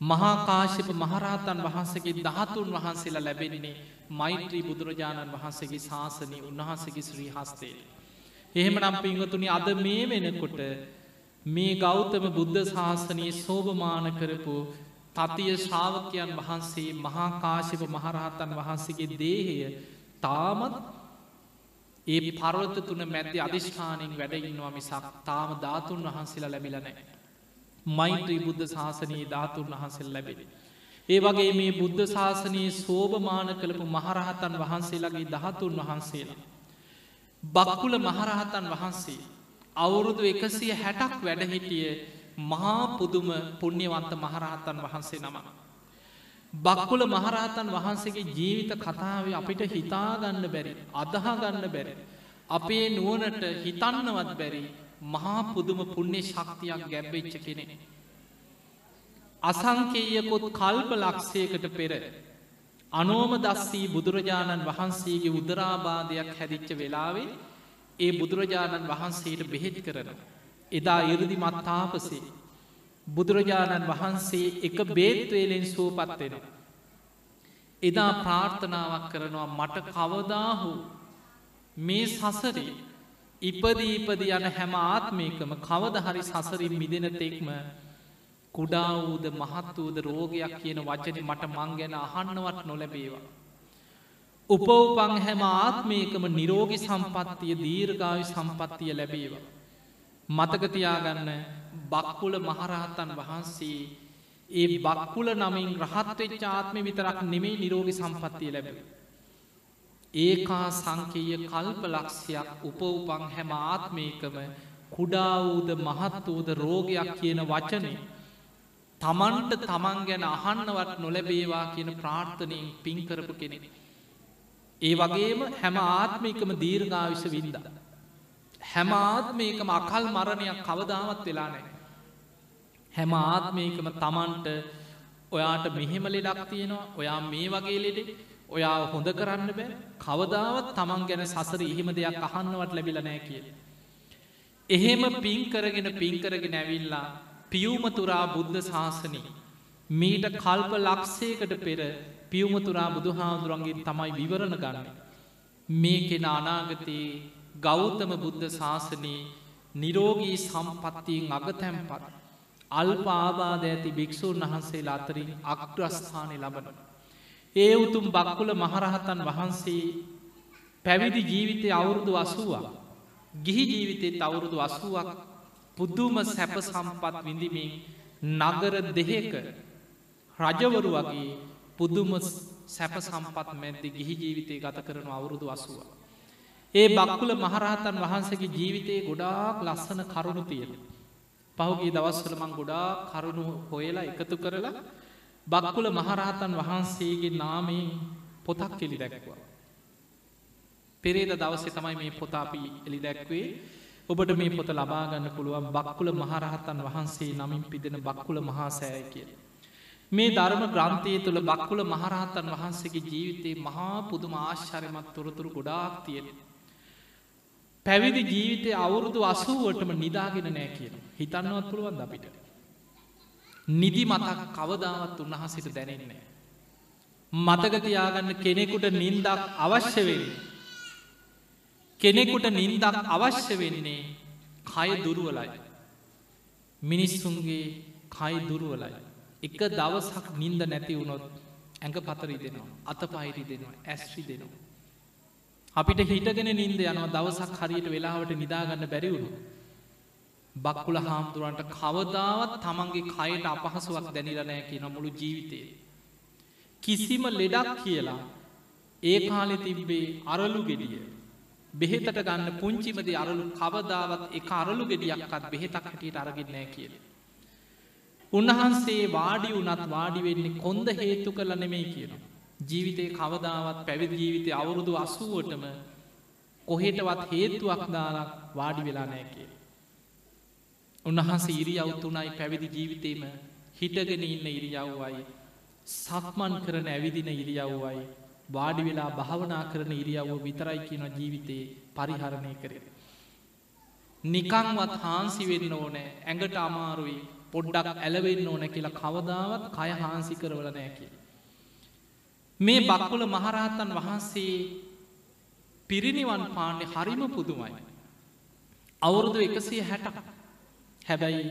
මහාකාශප මහරහතන් වහන්සේගේ දහතුන් වහන්සේලා ලැබෙන්නේ මෛත්‍රී බුදුරජාණන් වහන්සේගේ ශාසනී උන්වහන්සේගේ ශ්‍රී හස්තේ. එහෙම නම් පිංහතුනි අද මේ වෙනකොට මේ ගෞතම බුද්ධ ශාසනයේ සෝභමාන කරපු තතිය ශ්‍රාවකයන් වහන්සේ මහාකාශප මහරහතන් වහන්සේගේ දේහය තාමත් ඒ පරවත තුන මැති අධිෂ්ඨානින් වැඩඉන්නවා මිසක් තාම ධාතුන් වහන්සේලා ලැබිලනෑ. මෛත්‍රී බුද්ධ ශාසනයේ ධාතුන් වහන්සෙල් ලැබෙන. ඒ වගේ මේ බුද්ධ ශාසනයේ සෝභමාන කළපු මහරහතන් වහන්සේලාගේ දහතුන් වහන්සේලා. බක්කුල මහරහතන් වහන්සේ අවුරුදු එකසිය හැටක් වැඩහිටිය මහා පුදුම පුුණ්්‍යවන්ත මහරහතන් වහන්සේ නම. බක්කුල මහරහතන් වහන්සේගේ ජීවිත කතාව අපිට හිතාගන්න බැරි අදහාගන්න බැරි. අපේ නුවනට හිතන්නවත් බැරි මහා පුදුම පුුණ්‍ය ශක්තියක් ගැබ්වෙච්ච කෙනෙ. අසංකේයකොත් කල්ප ලක්ෂයකට පෙර අනෝම දස්සී බුදුරජාණන් වහන්සේගේ උදරාබාධයක් හැදිච්ච වෙලාවේ ඒ බුදුරජාණන් වහන්සේට බෙහෙත් කරන. එදා ඉරදි මත්තාපසේ බුදුරජාණන් වහන්සේ එක බේත්වේලෙන් සුවපත්වෙන. එදා ප්‍රාර්ථනාවක් කරනවා මට කවදාහු මේ සසරේ ඉපදීපද යන හැම ආත්මයකම කවද හරි සසරින් මිදෙන තෙක්ම කුඩා වූද මහත් වූද රෝගයක් කියන වචන මට මං ගැන අහන්නවත් නොලැබේවා. උපවපං හැම ආත්මයකම නිරෝගි සම්පත්තිය දීර්ගාවි සම්පත්තිය ලැබේවා. මතකතියාගන්න බක්කුල මහරහතන් වහන්සේ ඒ බක්කුල නමින් රහත්වෙච් ආත්මය විතරක් නෙමේ නිරෝගි සම්පත්තිය ලැබෙන. ඒකා සංකීය කල්ප ලක්ෂයක් උපවපන් හැම ආත්මයකම කුඩා වූද මහත් වූද රෝගයක් කියන වචනය තමන්ට තමන් ගැන අහන්නවත් නොලැබේවා කියන ප්‍රාර්ථනයෙන් පින්කරපු කෙනෙ. ඒ වගේම හැම ආත්මිකම දීර්ඝාවිශ වින්ද. හැම ආත්මයකම අකල් මරණයක් කවදාවත් වෙලා නෑ. හැම ආත්මයකම තමන්ට ඔයාට මෙහෙම ලෙඩක් තියෙනවා ඔයා මේ වගේ ලෙඩෙ ඔයා හොඳ කරන්න බෑ කවදාවත් තමන් ගැන සසර එහෙම දෙයක් අහන්නවට ලැබිල නෑ කිය. එහෙම පින්කරගෙන පින්කරගෙන ඇවිල්ලා පියවමතුරා බුද්ධ ශාසනී. මීට කල්ප ලක්ෂයකට පෙර පියවමතුරා බුදුහාදුරන්ගේ තමයි විවරණ ගන්න. මේ කෙන අනාගතයේ ගෞතම බුද්ධ ශාසනයේ නිරෝගී සම්පත්තියෙන් අගතැම්පත් අල්ප ආබාධ ඇති භික්‍ෂූන් වහන්සේලා අතරින් අග්‍රස්ථානය ලබන. ඒ උතුම් බක්කුල මහරහතන් වහන්සේ පැවිදි ජීවිතය අවුරුදු අසුවා. ගිහි ජීවිතෙත් අවුරුදු අසුවක් පුද්දුම සැප සම්පත් විඳිමින් නගර දෙහෙක රජවරු වගේ පුදුම සැප සම්පත් මැද්දි ගිහි ජීවිතය ගත කරන අවුරුදු අසුව. ඒ බක්කුල මහරහතන් වහන්සගේ ජීවිතයේ ගොඩාක් ලස්සන කරුණු තියෙන. පහුගේ දවස්වලමං ගොඩා කරුණු හොයලා එකතු කරලා බක්කුල මහරහතන් වහන්සේගේ නාමයෙන් පොතක් කෙලි දැක්වා. පෙරේද දවසේ තමයි මේ පොතාපි එලි දැක්වේ ඔබට මේ පොත ලබාගන්න පුළුවන් බක්කුල මහරහතන් වහන්සේ නමින් පිදෙන බක්කුල මහාසෑය කිය. මේ ධර්ම ග්‍රන්ථය තුළ බක්කුල මහරහතන් වහන්සේගේ ජීවිතයේ මහා පුදුම ආශ්චරමත් තොරතුරු ගොඩාක් තියෙන. පැවිදි ජීවිතය අවුරුදු අසුවටම නිදාගෙන නෑ කියන හිතන්නවත් පුළුවන් අපිට. නිදි මතක් කවදාවත් උන්වහන්සිට දැනෙන්නේ. මතකතියාගන්න කෙනෙකුට නින්දක් අවශ්‍ය වෙන්නේ. කෙනෙකුට නින්දක් අවශ්‍ය වෙන්නේ කය දුරුවලයි. මිනිස්සුන්ගේ කයි දුරුවලයි. එක දවසක් නින්ද නැති වුණොත් ඇඟ පතරි දෙනවා අත පයිරි දෙනවා ඇස්්‍රි දෙනවා. අපිට හිටගෙන නින්ද යනවා දවසක් හරියට වෙලාවට නිදාගන්න බැරිවුණු. බක්කුල හාමුදුරුවන්ට කවදාවත් තමන්ගේ කයට අපහසුවක් දැනිරනෑ කියන මුළු ජීවිතයේ. කිසිම ලෙඩක් කියලා ඒ කාලෙ තිබ්බේ අරලු ගෙඩිය බෙහෙතට ගන්න පුංචිමද අරලු කවදාවත් එක අරලු ගෙඩියක්කත් බෙහෙතක් හැටියට අරගෙන්නෑ කියල. උන්වහන්සේ වාඩි වනත් වාඩි වෙන්නේ කොන්ද හේතු කරල නෙමෙයි කියන. ජීවිතය කවදාවත් පැවිදි ජීවිතය අවුරුදු අසුවටම කොහෙටවත් හේතුවක් දාලක් වාඩි වෙලා නෑ කිය. උන්වහන්සේ ඉරි අවුතුනයි පැවිදි ජීවිතේම හිටගෙන ඉන්න ඉරියව්වයි සක්මන් කරන ඇවිදින ඉරියව්වයි වාඩි වෙලා භාවනා කරන ඉරියව්ව විතරයි කියන ජීවිතයේ පරිහරණය කරෙන. නිකංවත් හාන්සි වෙන්න ඕනෑ ඇඟට අමාරුයි පොඩ්ඩක් ඇලවෙන්න ඕන කියලා කවදාවත් කය හාන්සි කරවල නෑ කිය. මේ බක්කුල මහරහතන් වහන්සේ පිරිනිවන් පාන්නේ හරිම පුදුමයි. අවුරුදු එකසිය හැට හැබැයි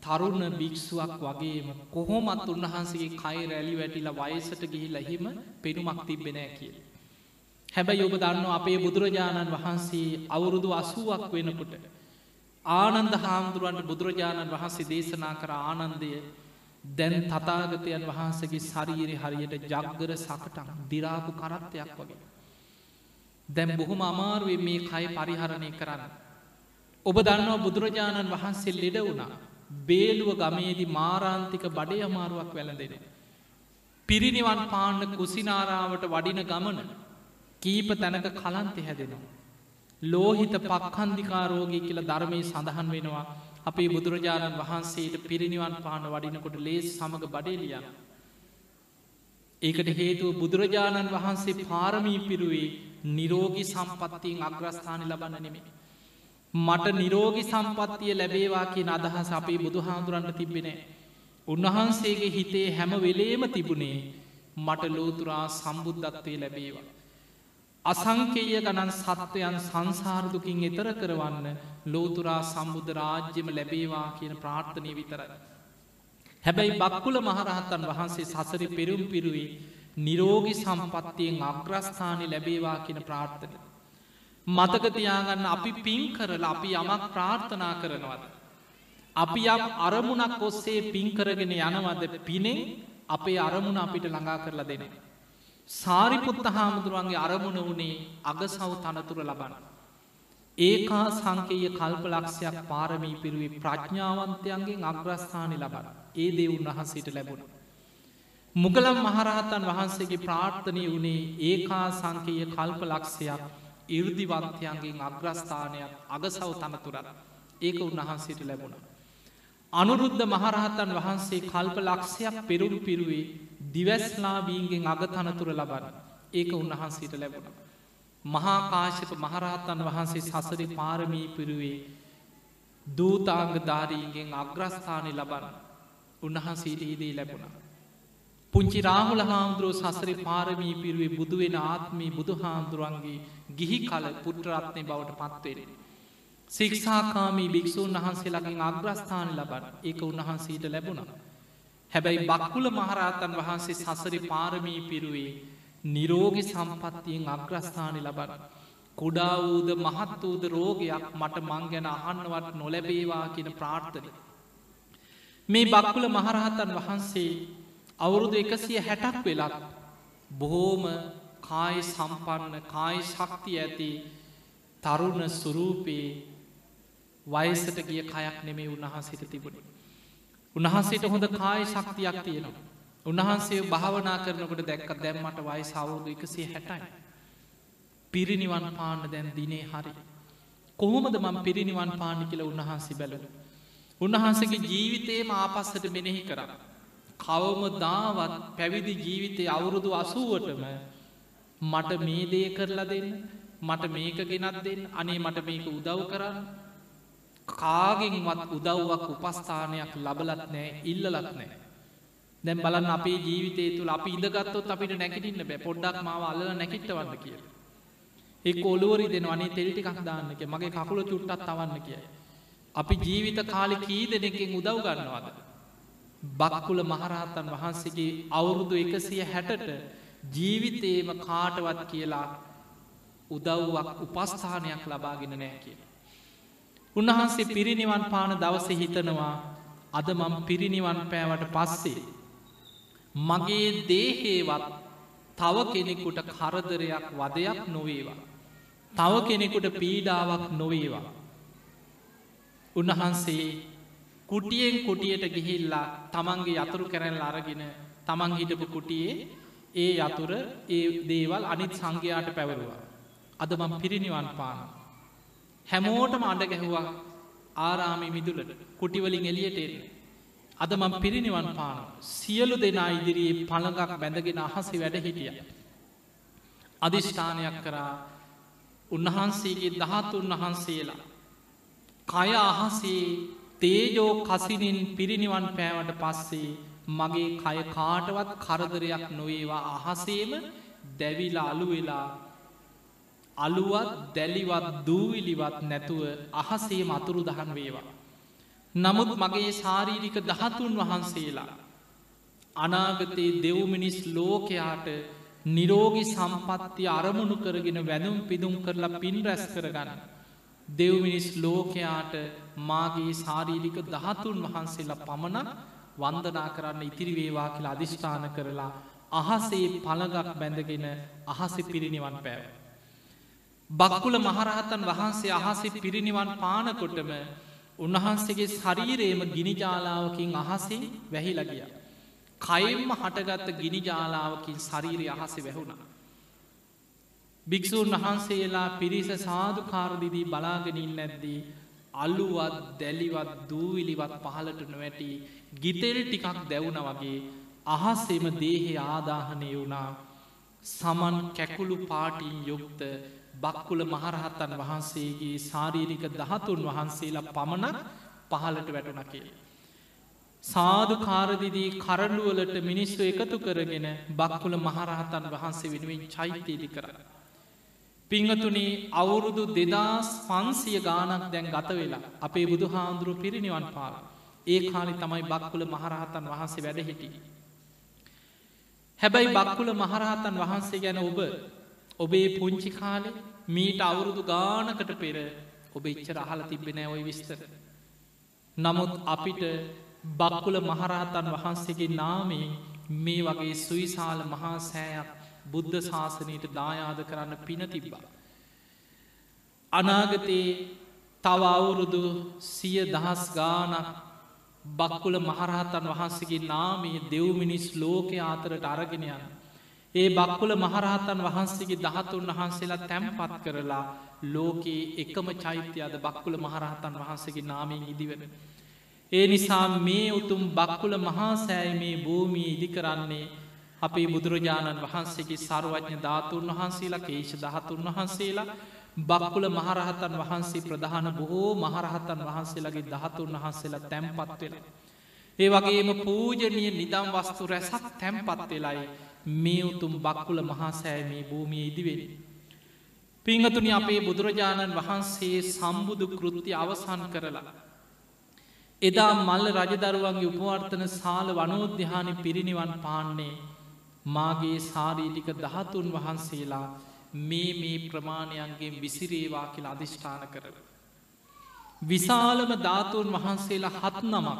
තරුණ භික්ෂුවක් වගේම කොහොමත් උන්වහන්සගේ කයි රැලි වැටිලා වයසට ගිහිල්ල එහෙම පෙනුමක් තිබෙනෑ කිය. හැබැයි ඔබ දන්න අපේ බුදුරජාණන් වහන්සේ අවුරුදු අසුවක් වෙනකොට. ආනන්ද හාමුදුරුවන්ට බුදුරජාණන් වහන්සේ දේශනා කර ආනන්දය දැන් තතාගතයන් වහන්සගේ ශරීරය හරියට ජග්ගර සකටක් දිරාපු කරත්තයක් වගේ. දැම් බොහොම අමාරුවේ මේ කය පරිහරණය කරන්න. ඔබ දන්නවා බුදුරජාණන් වහන්සේ ලෙඩ වුණා බේලුව ගමේදි මාරාන්තික බඩේ අමාරුවක් වැළඳෙන. පිරිනිවන් පාන්න කුසිනාරාවට වඩින ගමන කීප තැනක කලන්තෙ හැදෙනවා. ලෝහිත පක්කන්දිකාරෝගී කියල ධර්මය සඳහන් වෙනවා අපේ බුදුරජාණන් වහන්සේට පිරිනිවන් පාන වඩිනකොට ලේස් සමඟ බඩේලියන. ඒකට හේතුව බුදුරජාණන් වහන්සේ පාරමී පිරුවේ නිරෝගි සම්පත්තියෙන් අග්‍රස්ථාන ලබන්න නෙමේ. මට නිරෝගි සම්පත්තිය ලැබේවා කිය අදහස් අපේ බුදුහාදුරන්න තිබෙනේ. උන්වහන්සේගේ හිතේ හැම වෙලේම තිබුණේ මට ලෝතුරා සම්බුද්ධත්වය ලැබේවා. අසංකේය ගණන් සත්වයන් සංසාරදුකින් එතර කරවන්න ලෝතුරා සම්බුද්ධ රාජ්‍යම ලැබේවා කියන ප්‍රාර්ථනය විතරයි. හැබැයි බක්කුල මහරහත්තන් වහන්සේ සසරි පෙරුම් පිරුවේ නිරෝගි සම්පත්තියෙන් අග්‍රස්ථානය ලැබේවා කියන ප්‍රාර්ථනය. මතකතියාගන්න අපි පින් කරලා අපි යමක් ප්‍රාර්ථනා කරනවද. අපි යම් අරමුණක් ඔස්සේ පින්කරගෙන යනවද පිනෙන් අපේ අරමුණ අපිට ළඟා කරලා දෙන. සාරිපුත්ත හාමුදුරුවන්ගේ අරමුණ වනේ අගසව් තනතුර ලබන. ඒකා සංකේය කල්පලක්ෂයක් පාරමී පිරුවේ ප්‍රඥාවන්තයන්ගේ අග්‍රස්ථානි ලබන ඒ දේ උන්වහන්සේට ලැබුණ. මුගලම් මහරහතන් වහන්සේගේ ප්‍රාර්ථනය වනේ ඒකා සංකේය කල්ප ලක්ෂයක් ඉර්දිවන්තයන්ගේ අග්‍රස්ථානයක් අගසව් තනතුරත් ඒක උන්වහන්සේට ලැබුණ. අනුරුද්ධ මහරහතන් වහන්සේ කල්ප ලක්ෂයක් පෙරුම් පිරුවේ දිවැස්ලාබීන්ගෙන් අගතනතුර ලබන ඒක උන්වහන්සේට ලැබුණ. මහාකාශක මහරහතන් වහන්සේ සසරි පාරමී පිරුවේ දූතාංග ධාරීන්ගෙන් අග්‍රස්ථානය ලබන උන්වහන්සේට ඒදී ලැබුණ. පුංචි රාහුල හාමුදුරුව සසරි පාරමී පිරුවේ බුදුවෙන ආත්මී බුදු හාමුදුරුවන්ගේ ගිහි කල පුට්‍රරත්නය බවට පත්වෙන. සික්ෂාකාමී භික්‍ෂූන් වහන්සේලාගෙන් අග්‍රස්ථාන ලබන ඒක උන්වහන්සේට ලැබුණ. හැබැයි බක්කුල මහරහතන් වහන්සේ සසරි පාරමී පිරුවේ නිරෝගි සම්පත්තියෙන් අග්‍රස්ථානය ලබන. කුඩා වූද මහත් වූද රෝගයක් මට මං ගැන අහන්නවත් නොලැබේවා කියන ප්‍රාර්ථනය. මේ බක්කුල මහරහතන් වහන්සේ අවුරුදු එකසිය හැටක් වෙලක් බොහෝම කාය සම්පන්න කායි ශක්ති ඇති තරුණ සුරූපයේ වයසට ගිය කයක් නෙමේ උන්වහන්සේට තිබුණේ. උන්වහන්සේට හොඳ කාය ශක්තියක් තියෙනවා. උන්වහන්සේ භාවනා කරනකට දැක්ක දැම්මට වයි සවුරුදු එකසේ හැටයි. පිරිනිවන් පාන්න දැන් දිනේ හරි. කොහොමද මම පිරිනිවන් පාණි කියල උන්වහන්සේ බැලු. උන්වහන්සේගේ ජීවිතයේම ආපස්සට මෙනෙහි කරන්න. කවම දාවත් පැවිදි ජීවිතය අවුරුදු අසුවටම මට මේ දේ කරලා දෙන්න මට මේක ගෙනත් දෙන්න අනේ මට මේක උදව් කරන්න. කාගෙන්වත් උදව්වක් උපස්ථානයක් ලබලත් නෑ ඉල්ලලත් නෑ. දැම් බලන්න අපේ ජීවිතය තුළ අපි ඉඳගත්තොත් අපිට නැකිටින්න බෑ. පොඩ්ඩක් මාව අල්ල නැකිටවන්න කිය ඒ ඔලුවරි දෙන අනේ තෙල්ටිකක් දාන්නක මගේ කකුල චුට්ටත් තවන්න කිය අපි ජීවිත කාලි කී දෙනෙකින් උදව් ගන්නවාද? බක්කුල මහරහතන් වහන්සේගේ අවුරුදු එකසිය හැටට ජීවිතේම කාටවත් කියලා උදව්වක් උපස්ථානයක් ලබාගෙන නෑ කිය. උන්වහන්සේ පිරිනිවන් පාන දවස හිතනවා අද මම පිරිනිවන් පෑවට පස්සේ. මගේ දේහේවත් තව කෙනෙකුට කරදරයක් වදයක් නොවේවා. තව කෙනෙකුට පීඩාවක් නොවේවා. උන්වහන්සේ කුටියෙන් කුටියට ගිහිල්ලා තමන්ගේ යතුරු කැරැල් අරගෙන තමන් හිටපු කුටියේ ඒ යතුර ඒ දේවල් අනිත් සංඝයාට පැවරුවා. අද මම පිරිනිවන් පාන. හැමෝටම අඩ ගැහුවා ආරාමි මිදුලට කුටිවලින් එලියට එන්න. අද මම පිරිනිවන් පාන සියලු දෙනා ඉදිරියේ පළඟක් බැඳගෙන අහසි වැඩ හිටිය. අධිෂ්ඨානයක් කරා උන්වහන්සේගේ දහතුන් වහන්සේලා. කය අහසේ තේජෝ කසිනින් පිරිනිවන් පෑවට පස්සේ මගේ කය කාටවත් කරදරයක් නොවේවා අහසේම දැවිලා අලු වෙලා අලුවත් දැලිවත් දූවිලිවත් නැතුව අහසේ මතුරු දහන් වේවා. නමුත් මගේ ශාරීරික දහතුන් වහන්සේලා අනාගතයේ දෙව්මිනිස් ලෝකයාට නිරෝගි සම්පත්තිය අරමුණු කරගෙන වැනුම් පිදුම් කරලා පින් රැස් කරගන්න. දෙව්මිනිස් ලෝකයාට මාගේ ශාරීරික දහතුන් වහන්සේලා පමණක් වන්දනා කරන්න ඉතිරි වේවා කියලා අධිෂ්ඨාන කරලා අහසේ පළගක් බැඳගෙන අහසි පිරිනිවන් පැව. බක්කුල මහරහතන් වහන්සේ අහසේ පිරිනිවන් පානකොටම උන්වහන්සේගේ ශරීරයේම ගිනිජාලාවකින් අහසේ වැහිලගිය. කයිම්ම හටගත්ත ගිනිජාලාවකින් ශරීරය අහසේ වැැහුණා. භික්‍ෂූන් වහන්සේලා පිරිස සාධකාරදිදී බලාගෙනින් නැද්දී අල්ලුවත් දැලිවත් දූවිලිවත් පහලට නොවැටි ගිතෙල් ටිකක් දැවුණ වගේ අහස්සෙම දේහෙ ආදාහනය වුණා සමන් කැකුළු පාටින් යුක්ත බක්කුල මහරහත්තන් වහන්සේගේ ශාරීරික දහතුන් වහන්සේලා පමණක් පහලට වැටුණකේ. සාධ කාරදිදී කරඩුවලට මිනිස්සු එකතු කරගෙන බක්කුල මහරහතන් වහන්සේ වෙනුවෙන් චෛත්‍යයදි කර. පිංහතුනේ අවුරුදු දෙදස් පන්සිය ගානක් දැන් ගත වෙලා අපේ බුදු හාන්දුරු පිරිනිවන් පාල. ඒ කාලි තමයි බක්කුල මහරහතන් වහන්සේ වැඩ හිටි. හැබැයි බක්කුල මහරහතන් වහන්සේ ගැන ඔබ ඔබේ පුංචි කාලෙ මීට අවුරුදු ගානකට පෙර ඔබ ඉච්චර අහල තිබෙන ඔය විස්තර. නමුත් අපිට බක්කුල මහරහතන් වහන්සේගේ නාමේ මේ වගේ සුයිසාල මහා සෑයක් බුද්ධ ශාසනයට දායාද කරන්න පින තිබ්බා. අනාගතයේ තව අවුරුදු සිය දහස් ගානක් බක්කුල මහරහතන් වහන්සේගේ නාමයේ දෙව්මිනිස් ලෝකය අතරට අරගෙනයන්. ඒ බක්කුල මහරහතන් වහන්සේගේ දහතුන් වහන්සේලා තැම්පත් කරලා ලෝකයේ එකම චෛත්‍යයද බක්කුල මහරහතන් වහන්සේගේ නාමයෙන් ඉදිවෙන. ඒ නිසා මේ උතුම් බක්කුල මහා සෑයිමේ භූමිය ඉදි කරන්නේ අපේ බුදුරජාණන් වහන්සේගේ සර්වඥ ධාතුන් වහන්සේලා කේෂ දහතුන් වහන්සේලා බක්කුල මහරහතන් වහන්සේ ප්‍රධාන බොහෝ මහරහතන් වහන්සේලගේ දහතුන් වහන්සේලා තැම්පත් වෙලා. ඒ වගේම පූජනය නිදම් වස්තු රැසක් තැම්පත් වෙලයි මේ උතුම් බක්කුල මහාසෑමේ භූමිය ඉදිවෙන. පිංහතුනි අපේ බුදුරජාණන් වහන්සේ සම්බුදු කෘති අවසන් කරලා. එදා මල්ල රජදරුවන්ගේ උපවර්තන සාල වනෝද්‍යහානි පිරිනිවන් පාන්නේ මාගේ සාරීටික දහතුන් වහන්සේලා මේ මේ ප්‍රමාණයන්ගේ විසිරේවා කියලා අධිෂ්ඨාන කරන. විශාලම ධාතුන් වහන්සේලා හත් නමක්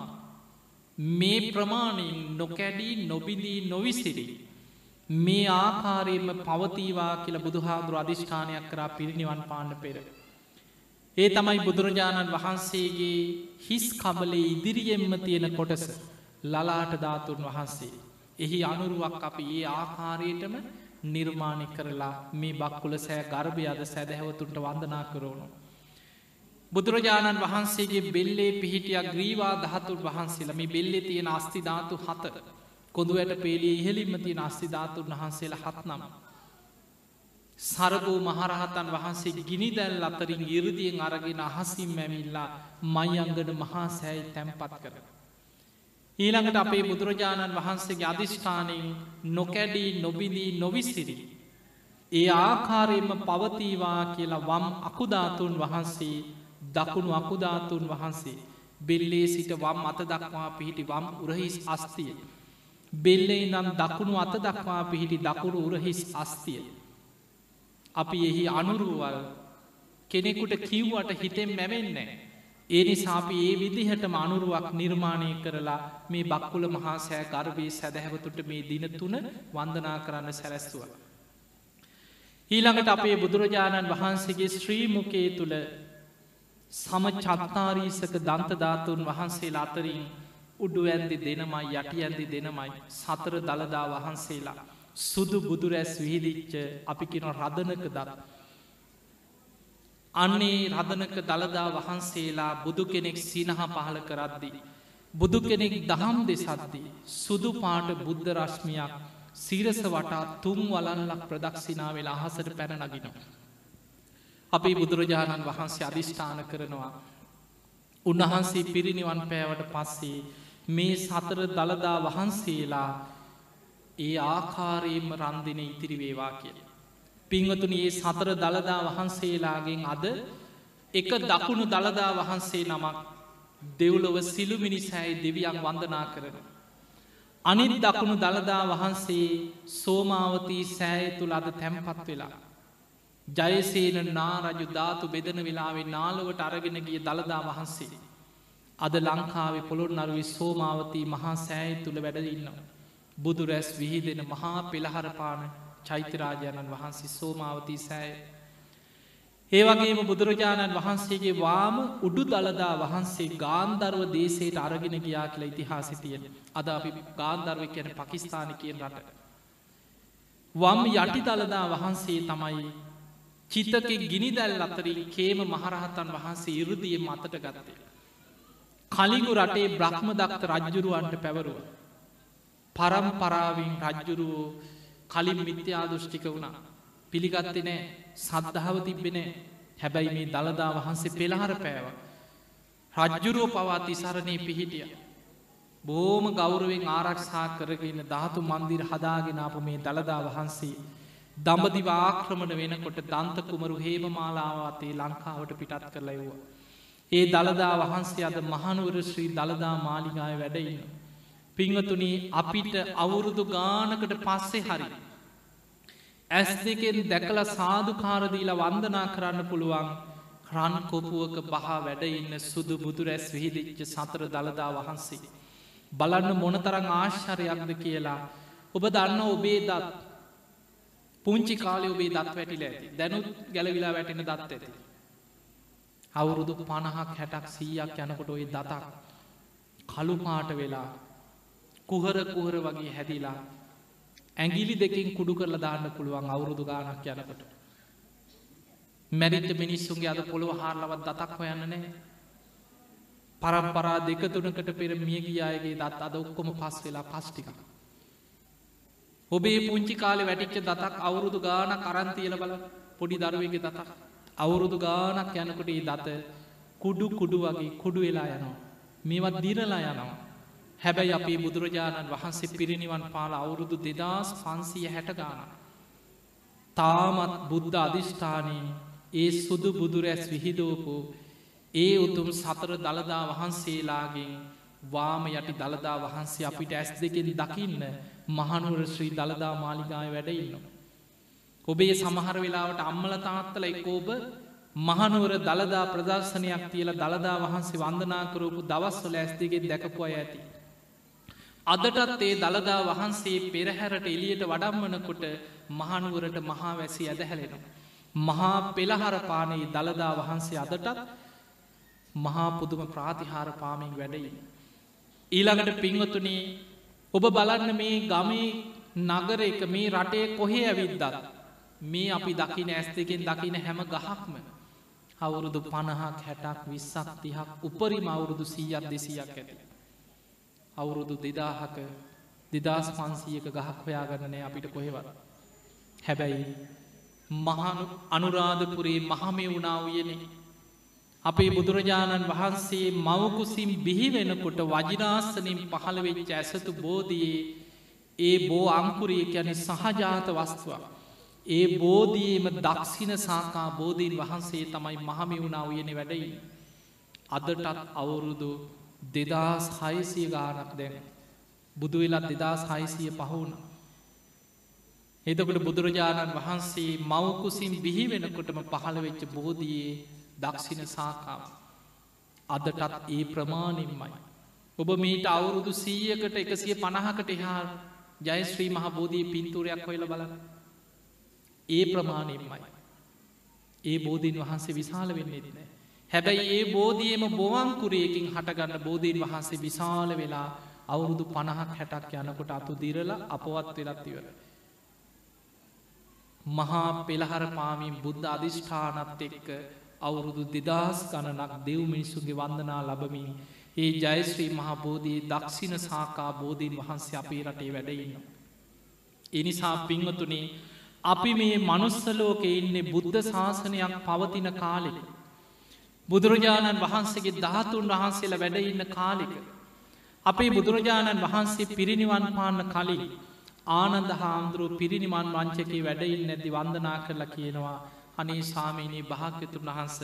මේ ප්‍රමාණයෙන් නොකැඩී නොබිදී නොවිසිරි. මේ ආකාරයෙන්ම පවතීවා කියලා බුදුහාදුර අධිෂ්ඨානයක් කරා පිරිනිවන් පාන්න පෙර. ඒ තමයි බුදුරජාණන් වහන්සේගේ හිස් කබලේ ඉදිරියෙන්ම තියෙන කොටස ලලාට ධාතුන් වහන්සේ. එහි අනුරුවක් අපි ඒ ආකාරයටම නිර්මාණය කරලා මේ බක්කුල සෑ ගර්භය අද සැදැහවතුන්ට වන්දනා කරවනු. බුදුරජාණන් වහන්සේගේ බෙල්ලේ පිහිටිය ග්‍රීවා දහතුන් වහන්සේලා මේ බෙල්ලෙ තියෙන අස්තිධාතු හත කොඳුවට පේලිය ඉහලින්ම තියෙන අස්තිධාතුන් වහන්සේලා හත්නම්. සරගූ මහරහතන් වහන්සේ ගිනි දැල් අතරින් ඉරදියෙන් අරගෙන අහසිම් මැමිල්ලා මයිංගඩ මහා සෑයි තැන්පත් කර. ඊළඟට අපේ බුදුරජාණන් වහන්සේගේ අධිෂ්ඨානයෙන් නොකැඩී නොබිදී නොවිසිරි. ඒ ආකාරයෙන්ම පවතීවා කියලා වම් අකුධාතුන් වහන්සේ දකුණු අකුධාතුන් වහන්සේ බෙල්ලේ සිට වම් අත දක්වා පිහිටි වම් උරහිස් අස්තිය. බෙල්ලේ නම් දකුණු අත දක්වා පිහිටි දකුණු උරහිස් අස්තිය. අපි එහි අනුරුවල් කෙනෙකුට කිව්වට හිතෙන් මැවෙන්නේ. ඒ නිසාපි ඒ විදිහට මනුරුවක් නිර්මාණය කරලා මේ බක්කුල මහා සෑ ගර්භී සැදැහැවතුට මේ දින තුන වන්දනා කරන්න සැලැස්තුව. ඊළඟට අපේ බුදුරජාණන් වහන්සේගේ ශ්‍රීමුකේ තුළ සම චත්තාරීසක දන්තධාතුන් වහන්සේලා අතරින් උඩු ඇන්දි දෙනමයි යටි ඇන්දි දෙනමයි සතර දළදා වහන්සේලා. සුදු බුදුරැස් විහිදිච්ච අපි කෙන රදනක දර. අන්නේ රදනක දළදා වහන්සේලා බුදු කෙනෙක් සිනහ පහල කරද්දී. බුදු කෙනෙක් දහම් දෙසද්දී. සුදු පාට බුද්ධ රශ්මියක් සීරස වටා තුම් වලල්ලක් ප්‍රදක්ෂිනා වෙලා අහසට පැන නගිනවා. අපි බුදුරජාණන් වහන්සේ අධිෂ්ඨාන කරනවා. උන්වහන්සේ පිරිනිවන් පෑවට පස්සේ මේ සතර දළදා වහන්සේලා ඒ ආකාරයෙන්ම රන්දින ඉතිරි වේවා කියල. පිංවතුන ඒ සතර දළදා වහන්සේලාගෙන් අද එක දකුණු දළදා වහන්සේ නමක් දෙව්ලොව සිළුමිනිසෑයි දෙවියන් වන්දනා කරන. අනිත් දකුණු දළදා වහන්සේ සෝමාවතී සෑය තුළ අද තැම්පත් වෙලා. ජයසේන නාරජු ධාතු බෙදන වෙලාවේ නාලුවට අරගෙන ගිය දළදා වහන්සේ. අද ලංකාවේ පොළොන් නරුවි සෝමාවතී මහා සෑය තුළ වැඩඉන්නවා. බුදු රැස් විහිදෙන මහා පෙළහරපාන චෛත්‍යරාජාණන් වහන්සේ සෝමාවතී සෑය. ඒ වගේම බුදුරජාණන් වහන්සේගේ වාම උඩු දළදා වහන්සේ ගාන්ධර්ව දේශයට අරගෙන ගියා කියලා ඉතිහාසිතියෙන් අද අපි ගාන්ධර්ව කියන පකිස්ථාන කියෙන් රට. වම් යටි දළදා වහන්සේ තමයි චිතක ගිනිදැල් අතරින් කේම මහරහතන් වහන්සේ ඉරුදිය මතට ගත්තේ. කලිගු රටේ බ්‍රහ්ම දක්ත රජ්ජුරුවන්ට පැවරුව. පරම්පරාවෙන් රජ්ජුරුවෝ කලින් මිත්‍යාදුෘෂ්ටික වුණා. පිළිගත්ති නෑ සද්ධාව තිබෙන හැබැයි මේ දළදා වහන්සේ පෙළහර පෑව. රජ්ජුරුව පවා තිසරණය පිහිටිය. බෝම ගෞරුවෙන් ආරක්ෂා කරගෙන ධාතු මන්දිර හදාගෙනාපු මේ දළදා වහන්සේ. දඹදි වාක්‍රමණ වෙනකොට දන්ත කුමරු හේම මාලාවතේ ලංකාවට පිටත් කරලයව්වා. ඒ දළදා වහන්සේ අද මහනුවර ශ්‍රී දළදා මාලිගාය වැඩඉන්න. පිංහතුනී අපිට අවුරුදු ගානකට පස්සේ හරි. ඇස් දෙකෙන් දැකල සාධකාරදීල වන්දනා කරන්න පුළුවන් රන් කොපුුවක බහා වැඩ ඉන්න සුදු බුදුරැස් විහිදිච්ච සතර දළදා වහන්සේ. බලන්න මොනතරං ආශ්චරයක්ද කියලා ඔබ දන්න ඔබේ දත් පුංචි කාලය ඔබේ දත් වැටිල ඇති දැනුත් ගැලවිලා වැටෙන දත් ඇති. අවුරුදු පණහක් හැටක් සීයක් යනකොට ඔය දතක් කළුපාට වෙලා කුහර කුහර වගේ හැදිලා ඇගිලි දෙකින් kudu කරලා දාන්න පුළුවන් අවුරුදු ගානක් යනකට. මැරිට මිනිස්සුන්ගේ අද පොළොව හාරලවත් දතක් හොයන්න නෑ. පරම්පරා දෙක තුනකට පෙර මියගිය අයගේ දත් අද ඔක්කොම පස් වෙලා පස්්ටික. ඔබේ පුංචි කාලෙ වැටිච්ච දතක් අවුරුදු ගාන කරන්තියල බල පොඩි දරුවගේ දතක්. අවුරුදු ගානක් යනකොට ඒ දත කුඩු කුඩු වගේ කුඩු වෙලා යනවා. මේවත් දිරලා යනවා. හැබැයි අපේ බුදුරජාණන් වහන්සේ පිරිනිවන් පාල අවුරුදු දෙදස් පන්සිය හැට ගාන. තාමත් බුද්ධ අධිෂ්ඨානී ඒ සුදු බුදුරැස් විහිදෝපු ඒ උතුම් සතර දළදා වහන්සේලාගෙන් වාම යටි දළදා වහන්සේ අපිට ඇස් දෙකෙන් දකින්න මහනුවර ශ්‍රී දළදා මාලිගාය වැඩඉන්නවා. ඔබේ සමහර වෙලාවට අම්මල තාත්තල එක්කෝබ මහනුවර දළදා ප්‍රදර්ශනයක් තියල දළදා වහන්සේ වන්දනාකරූපු දවස්වල ඇස්තිගෙන් දැකපු අය ඇති. අදටත් ඒ දළදා වහන්සේ පෙරහැරට එලියට වඩම්මනකොට මහනුවරට මහා වැසි ඇදහැලෙනවා. මහා පෙළහරපානයේ දළදා වහන්සේ අදටත් මහා පුදුම ප්‍රාතිහාර පාමින් වැඩයි. ඊළඟට පින්වතුනේ ඔබ බලන්න මේ ගමේ නගර එක මේ රටේ කොහේ ඇවිද්දත් මේ අපි දකින ඇස් දෙකෙන් දකින හැම ගහක්ම අවුරුදු පණහක් හැටක් විස්සක් තිහක් උපරිම අවුරුදු සීයක් දෙසියක් ඇති. අවුරුදු දෙදාහක දෙදස් පන්සීයක ගහක් හොයාගන්නනය අපිට කොහෙවත්. හැබැයි මහනු අනුරාධපුරේ මහමය වුණා වයනේ අපේ බුදුරජාණන් වහන්සේ මවකුසින් බිහිවෙනකොට වජිනාස්සනින් පහළවෙච්ච ඇසතු බෝධයේ ඒ බෝ අංකුරේ යැනෙ සහජාත වස්තුවක්. ඒ බෝධීම දක්ෂින සාකා බෝධීන් වහන්සේ තමයි මහමි වුණා උයනෙ වැඩයි. අදටත් අවුරුදු දෙදස් හයසිය ගානක් දැන. බුදුවෙලත් දෙදස් හයිසිය පහුණ. එතකට බුදුරජාණන් වහන්සේ මවකුසින් බිහි වෙනකොටම පහළ වෙච්ච බෝධයේ දක්ෂින සාකාව. අදටත් ඒ ප්‍රමාණින්මයි. ඔබ මීට අවුරුදු සීයකට එකසිය පණහකට එහා ජයශ්‍රී මහ බෝධී පින්තුරයක් හොයල බලන්න. ඒ ප්‍රමාණයෙන්මයි. ඒ බෝධීන් වහන්සේ විශාල වෙන්නෙත් නෑ. හැබැයි ඒ බෝධියම බොවංකුරයකින් හටගන්න බෝධීන් වහන්සේ විශාල වෙලා අවුරුදු පණහක් හැටක් යනකොට අතු දිරල අපවත් වෙලත් ඉවර. මහා පෙළහර පාමින් බුද්ධ අධිෂ්ඨානත් එක්ක අවුරුදු දෙදස් ගණනක් දෙව් මිනිස්සුගේ වන්දනා ලබමින් ඒ ජයශ්‍රී මහා බෝධී දක්ෂින සාකා බෝධීන් වහන්සේ අපේ රටේ වැඩඉන්න. එනිසා පිංවතුනේ අපි මේ මනුස්සලෝක ඉන්නේ බුද්ධ ශාසනයක් පවතින කාලෙක. බුදුරජාණන් වහන්සේගේ ධාතුන් වහන්සේලා වැඩඉන්න කාලික. අපේ බුදුරජාණන් වහන්සේ පිරිනිවන් පාන්න කලින් ආනන්ද හාමුදුරුව පිරිනිමන් වංචකේ වැඩඉන්න ඇති වන්දනා කරලා කියනවා අනේ සාමීනී භාග්‍යතුන් වහන්ස.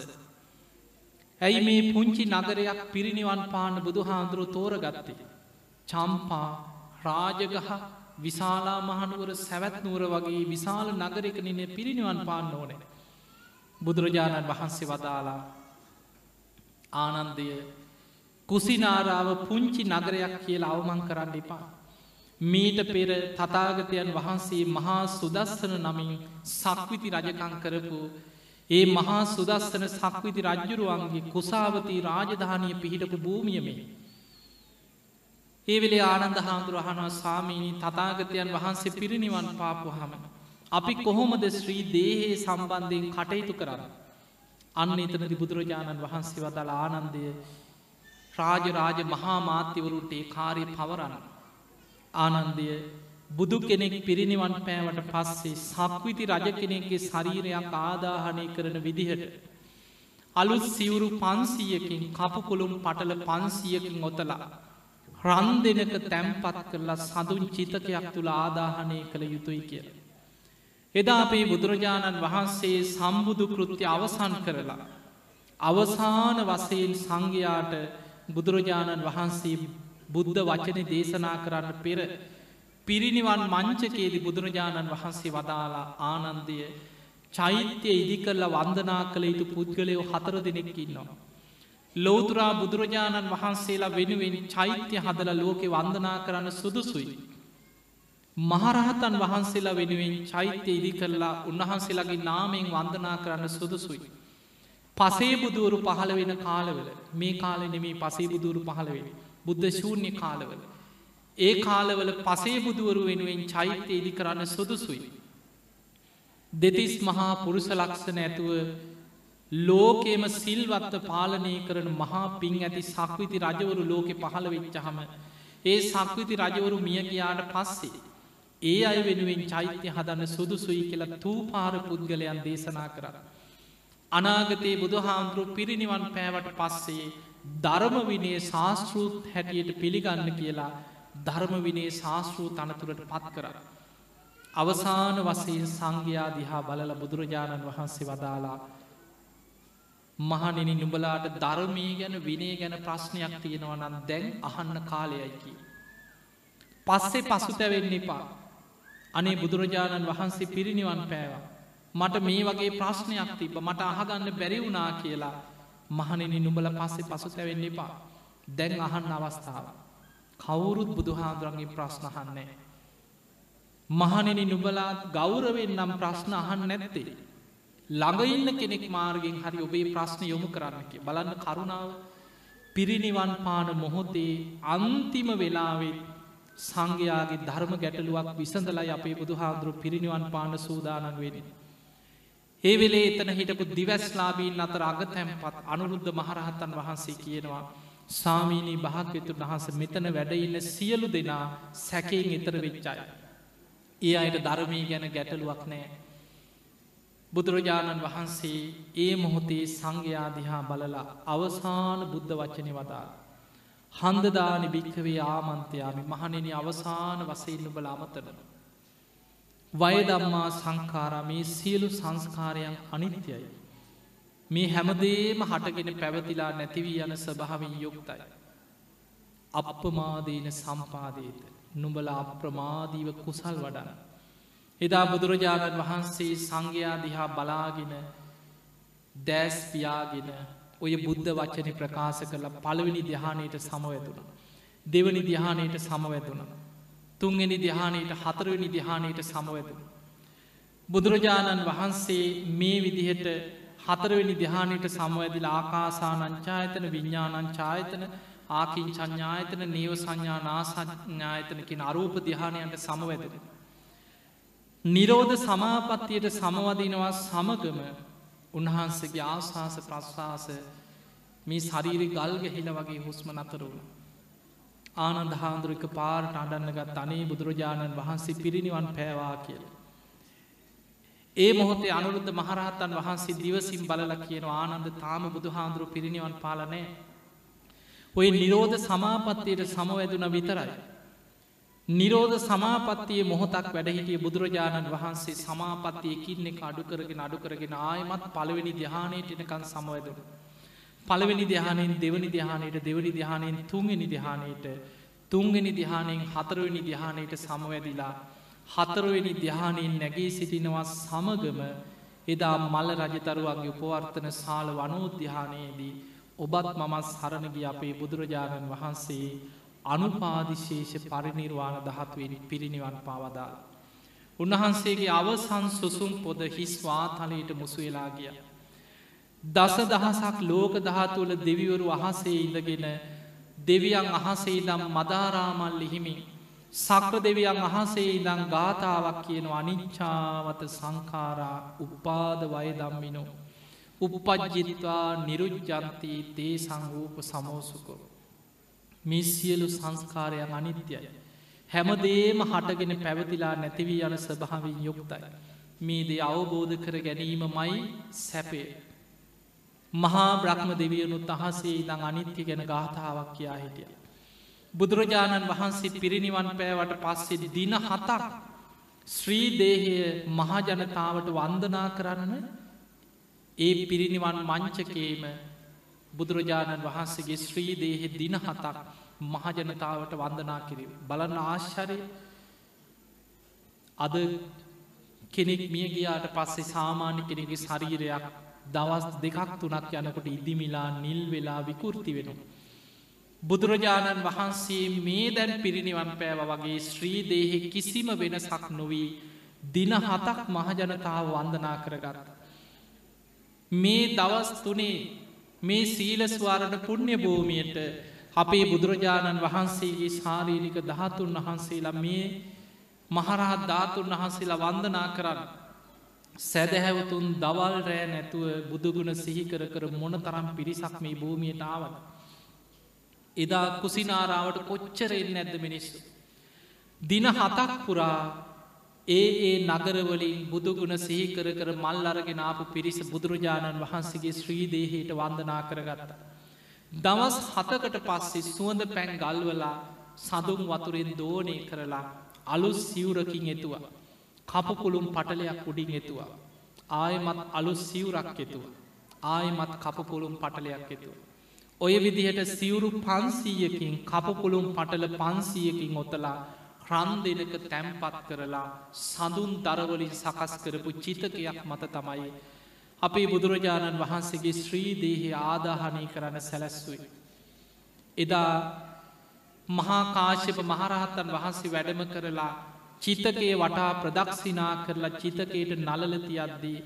ඇයි මේ පුංචි නගරයක් පිරිනිවන් පාන්න බුදු හාන්දුරු තෝරගත්තේ. චම්පා රාජගහ විශාලා මහනුවර සැවැත් නුවර වගේ විශාල නගරක නින්නේ පිරිනිවන් පාන්න ඕනේ. බුදුරජාණන් වහන්සේ වදාලා ආනන්දය කුසිනාරාව පුංචි නගරයක් කියලා අවමං කරන්න එපා. මීට පෙර තතාගතයන් වහන්සේ මහා සුදස්සන නමින් සක්විති රජකං කරපු ඒ මහා සුදස්සන සක්විති රජ්ජුරුවන්ගේ කුසාවති රාජධානය පිහිටපු භූමියමේ. ඒ වෙලේ ආනන්ද හාමුදුර අහනවා ස්වාමීණී තතාගතයන් වහන්සේ පිරිනිවන් පාපු හම. අපි කොහොමද ශ්‍රී දේහයේ සම්බන්ධයෙන් කටයුතු කරන්න. අන්න එතනති බුදුරජාණන් වහන්සේ වදල ආනන්දය රාජරාජ මහා මාත්‍යවරුන්ට ඒ කාරය පවරන්න. ආනන්දය බුදු කෙනෙක් පිරිනිවන් පෑවට පස්සේ සක්විති රජ කෙනෙක්ගේ ශරීරයක් ආදාහනය කරන විදිහට. අලුත් සිවුරු පන්සීයකින් කපුකොළුම් පටල පන්සියකින් ඔතලා. රන් දෙනක තැම්පත් කරලා සඳුන් චිතකයක් තුළ ආදාහනය කළ යුතුයි කියල. එදා අපේ බුදුරජාණන් වහන්සේ සම්බුදු කෘත්‍ය අවසන් කරලා. අවසාන වසයෙන් සංඝයාට බුදුරජාණන් වහන්සේ බුද්ධ වචන දේශනා කරන්න පෙර පිරිනිවන් මංචකේදි බුදුරජාණන් වහන්සේ වදාලා ආනන්දය චෛත්‍යය ඉදි කරලා වන්දනා කළ යුතු පුද්ගලයෝ හතර දෙනෙක්කින්නවා. ලෝතුරා බුදුරජාණන් වහන්සේලා වෙනුවෙන් චෛත්‍ය හදල ලෝකෙ වන්දනා කරන්න සුදුසුයි. මහරහතන් වහන්සේලා වෙනුවෙන් චෛත්‍ය ඉදි කරලා උන්වහන්සේලාගේ නාමෙන් වන්දනා කරන්න සුදුසුයි. පසේ බුදුවරු පහළ වෙන කාලවල මේ කාල නෙමේ පසේ බුදුරු පහළවෙෙන බුද්ධ ශූන්‍ය කාලවල. ඒ කාලවල පසේ බුදුවරු වෙනුවෙන් චෛත්‍ය ඉදි කරන්න සුදුසුයි. දෙතිස් මහා පුරුෂ ලක්ෂණ ඇතුව ලෝකේම සිල්වත්ත පාලනය කරන මහා පින් ඇති සක්විති රජවරු ලෝකෙ පහළ වෙච්චහම ඒ සක්විති රජවරු මිය ගියාට පස්සේ. ඒ අය වෙනුවෙන් චෛත්‍ය හදන්න සුදුසුයි කියලා තූපාර පුද්ගලයන් දේශනා කර. අනාගතයේ බුදුහාමුදුරු පිරිනිවන් පෑවට පස්සේ ධර්ම විනේ ශාස්තෘත් හැටියට පිළිගන්න කියලා ධර්ම විනේ ශාස්තෘූ තනතුරට පත් කර. අවසාන වසයෙන් සංඝයා දිහා බලල බුදුරජාණන් වහන්සේ වදාලා මහනෙන නුඹලාට ධර්මී ගැන විනේ ගැන ප්‍රශ්නයක් තියෙනවා නම් දැන් අහන්න කාලයයිකි. පස්සේ පසුතැවෙන්න එපා. අනේ බුදුරජාණන් වහන්සේ පිරිනිවන් පෑවා. මට මේ වගේ ප්‍රශ්නයක් තිබ මට අහගන්න බැරි වුනා කියලා මහනෙන නුඹල පස්සේ පසුතැවෙන්න එපා. දැන් අහන්න අවස්ථාව. කවුරුත් බුදුහාදුරන්ගේ ප්‍රශ්නහන්නේ. මහනෙන නුබලාත් ගෞරවෙන් නම් ප්‍රශ්න අහන්න නැත්තේ. ළඟඉන්න කෙනෙක් මාර්ගෙන් හරි ඔබේ ප්‍රශ්න යොමු කරන්නක බලන්න කරුණාව පිරිනිවන් පාන මොහොතේ අන්තිම වෙලාවෙත් සංඝයාගේ ධර්ම ගැටලුවක් විසඳලයි අපේ බුදු හාදුරු පිරිනිවන් පාන සූදානන් වෙන. ඒ වෙලේ එතන හිටපු දිවැස්ලාබීන් අතර අග තැන්පත් අනුරුද්ධ මහරහතන් වහන්සේ කියනවා සාමීනී භාග්‍යතු වහස මෙතන වැඩඉන්න සියලු දෙනා සැකයෙන් එතර වෙච්චාය. ඒ අයට ධර්මී ගැන ගැටලුවක් නෑ. බුදුරජාණන් වහන්සේ ඒ මොහොතේ සංඝයාදිහා බලලා අවසාන බුද්ධ වච්චනය වදාල්. හන්දදානි භික්කවේ ආමන්තයාමි මහනෙන අවසාන වසයින්න බල අමතන. වයදම්මා සංකාරමේ සියලු සංස්කාරයන් අනිත්‍යයි. මේ හැමදේම හටගෙන පැවතිලා නැතිවී යන ස්භාවින් යුක්තයි. අපපමාදීන සම්පාදීත නුඹල අප්‍රමාදීව කුසල් වඩන. එදා බුදුරජාණන් වහන්සේ සංඝයා දිහා බලාගෙන දෑස් පියාගෙන ඔය බුද්ධ වච්චන ප්‍රකාශ කරලා පළවෙනි දිහානයට සමවැතුන. දෙවනි දිහානයට සමවැතුන. තුන්ගෙන දිහානයට හතරවෙනි දිහානයට සමවැතුන. බුදුරජාණන් වහන්සේ මේ විදිහට හතරවෙනි දිහානයට සමවැදිල ආකාසානංචායතන විඤ්ඥානංචායතන ආකින් චඥායතන නීව සංඥා නාසඥායතනකින් අරූප දිහානයට සමවැදෙන. නිරෝධ සමාපත්තියට සමවදිනවා සමගම උන්වහන්සේගේ ආශාස ප්‍රශ්වාස මේ ශරීරි ගල් ගෙහිල වගේ හුස්ම නතරුණ. ආනන්ද හාන්දුරික පාරට අඩන්නගත් අනේ බුදුරජාණන් වහන්සේ පිරිනිවන් පෑවා කියලා. ඒ මොහොතේ අනුරුද්ධ මහරහතන් වහන්සේ දිවසිම් බලල කියන ආනන්ද තාම බුදු හාන්දුරු පිරිනිවන් පාලනෑ. ඔය නිරෝධ සමාපත්තියට සමවැදුන විතරයි. නිරෝධ සමාපත්තිය මොහොතක් වැඩහිටිය බුදුරජාණන් වහන්සේ සමාපත්තිය කින්නෙ අඩු කරගෙන අඩු කරගෙන ආයමත් පළවෙනි දිහානයට එනකන් සමවැදුන. පළවෙනි දිහානෙන් දෙවනි දිහානයට දෙවනි දිහානයෙන් තුන්ගනි දිහානයට තුන්ගනි දිහානයෙන් හතරවෙනි දිහානයට සමවැදිලා හතරවෙනි දිහානයෙන් නැගේ සිටිනවා සමගම එදා මල්ල රජතරුවන්ගේ උපවර්තන සාල වනෝද්‍යානයේදී ඔබත් මමත් සරණගි අපේ බුදුරජාණන් වහන්සේ අනුපාදිශේෂ පරිනිර්වාණ දහත්වෙනි පිරිනිවන් පාවදාල්. උන්වහන්සේගේ අවසන් සුසුම් පොද හිස් වාතලයට මුසුවෙලා ගිය. දස දහසක් ලෝක දහතුවල දෙවිවරු අහසේ ඉඳගෙන දෙවියන් අහසේ දම් මදාරාමල් ලිහිමින් සක්‍ර දෙවියන් අහසේ ඉදං ගාථාවක් කියන අනිච්චාවත සංකාරා උපාද වය දම්මිනෝ. උපපජ්ජිත්වා නිරුජ්ජන්තී තේ සංරූප සමෝසුකෝ. මේ සියලු සංස්කාරයක් අනිත්‍යයි. හැමදේම හටගෙන පැවතිලා නැතිවී යන ස්භාවින් යුක්තයි. මේදේ අවබෝධ කර ගැනීම මයි සැපේ. මහා බ්‍රහ්ම දෙවියනුත් අහසේ ඉදං අනිත්‍ය ගැන ගාථාවක් කියා හිටිය. බුදුරජාණන් වහන්සේ පිරිනිවන් පෑවට පස්සේ දින හතක් ශ්‍රීදේහය මහජනතාවට වන්දනා කරන්න ඒ පිරිනිවන් මංචකේම බුදුරජාණන් වහන්සේගේ ශ්‍රීදේහෙ දින හතක් මහජනතාවට වන්දනා කිරීම. බලන්න ආශ්චරය අද කෙනෙක් මිය ගියාට පස්සේ සාමාන්‍ය කෙනෙගේ ශරීරයක් දවස් දෙකක් තුනක් යනකොට ඉදිමිලා නිල් වෙලා විකෘති වෙනවා. බුදුරජාණන් වහන්සේ මේ දැන් පිරිනිවන් පෑව වගේ ශ්‍රීදේහෙ කිසිම වෙනසක් නොවී දින හතක් මහජනතාව වන්දනා කරගත්. මේ දවස් තුනේ මේ සීලස්වාරණ පුුණ්‍ය භූමියයට අපේ බුදුරජාණන් වහන්සේගේ ශාරීරික දහතුන් වහන්සේලා මේ මහරහත් ධාතුන් වහන්සේලා වන්දනා කරන්න. සැදැහැවතුන් දවල් රෑ නැතුව බුදුගුණ සිහිකර කර මොන තරම් පිරිසක් මේ භූමියට ආවත්. එදා කුසිනාරාවට කොච්චරෙන් ඇද්ද මිනිස්සු. දින හතක් පුරා ඒ ඒ නගරවලින් බුදුගුණ සිහිකර කර මල් අරගෙන ආපු පිරිස බුදුරජාණන් වහන්සේගේ ශ්‍රීදේහයට වන්දනා කරගත්ත. දවස් හතකට පස්සේ සුවඳ පැන් ගල්වලා සඳුම් වතුරෙන් දෝනය කරලා අලු සිවුරකින් එතුවා. කපපුළුම් පටලයක් උඩින් එතුවා. ආයමත් අලු සිවුරක් එතුවා. ආයමත් කපපුළුම් පටලයක් එතුවා. ඔය විදිහට සිවුරු පන්සීයකින් කපපුළුම් පටල පන්සීයකින් ඔතලා රන් දෙනක තැම්පත් කරලා සඳුන් දරවලින් සකස් කරපු චිතකයක් මත තමයි. අපේ බුදුරජාණන් වහන්සේගේ ශ්‍රීදේහි ආදාහනය කරන්න සැලැස්වයි. එදා මහාකාශ්‍යප මහරහත්තන් වහන්සේ වැඩම කරලා චිතකයේ වටා ප්‍රදක්ෂිනා කරලා චිතකයට නලලතියද්දී.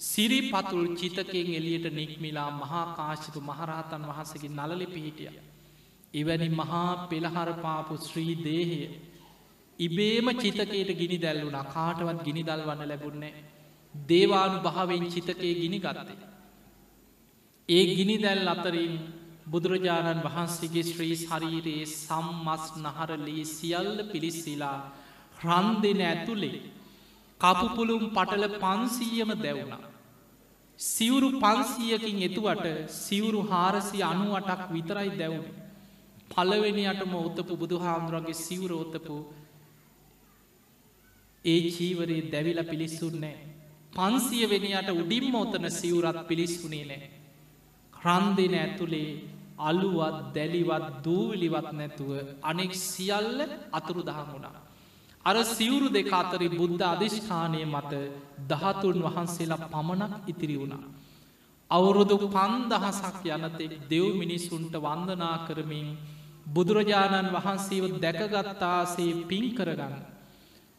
සිරි පතුල් චිතකයෙන් එලියට නික්මිලා මහාකාශිප මහරහතන් වහන්සගේ නලලි පිහිටිය. එවැනි මහා පෙළහරපාපු ශ්‍රී දේහය. ඉබේම චිතකයට ගිනි දැල්වුණ කාටවත් ගිනි දල් වන්න ලැබුන්නේ. දේවානු භාවෙන් චිතකයේ ගිනි ගත්තේ. ඒ ගිනි දැල් අතරින් බුදුරජාණන් වහන්සේගේ ශ්‍රී ශරීරයේ සම්මස් නහරලී සියල්ල පිළිස්සිලා රන් දෙන ඇතුළේ කපුපුළුම් පටල පන්සීයම දැවුණා. සිවුරු පන්සීයකින් එතුවට සිවුරු හාරසි අනුවටක් විතරයි දැවුණ. පලවෙනියටම ඔත්තපු බුදු හාමුදුරන්ගේ සිවුර ඔත්තපු ඒ චීවරයේ දැවිල පිළිස්සුන්නේ. පන්සිය වෙනයට උඩින්ම ඔතන සිවුරත් පිළිස්ුනේ නෑ. ක්‍රන්දින ඇතුළේ අලුවත් දැලිවත් දූවිලිවත් නැතුව අනෙක් සියල්ල අතුරු දහමුණා. අර සිවුරු දෙක අතරි බුද්ධ අධිෂ්ඨානය මත දහතුන් වහන්සේලා පමණක් ඉතිරි වුණා. අවුරුදු පන්දහසක් යනතෙක් දෙව් මිනිස්සුන්ට වන්දනා කරමින් බුදුරජාණන් වහන්සේව දැකගත්තාසේ පින් කරගන්න.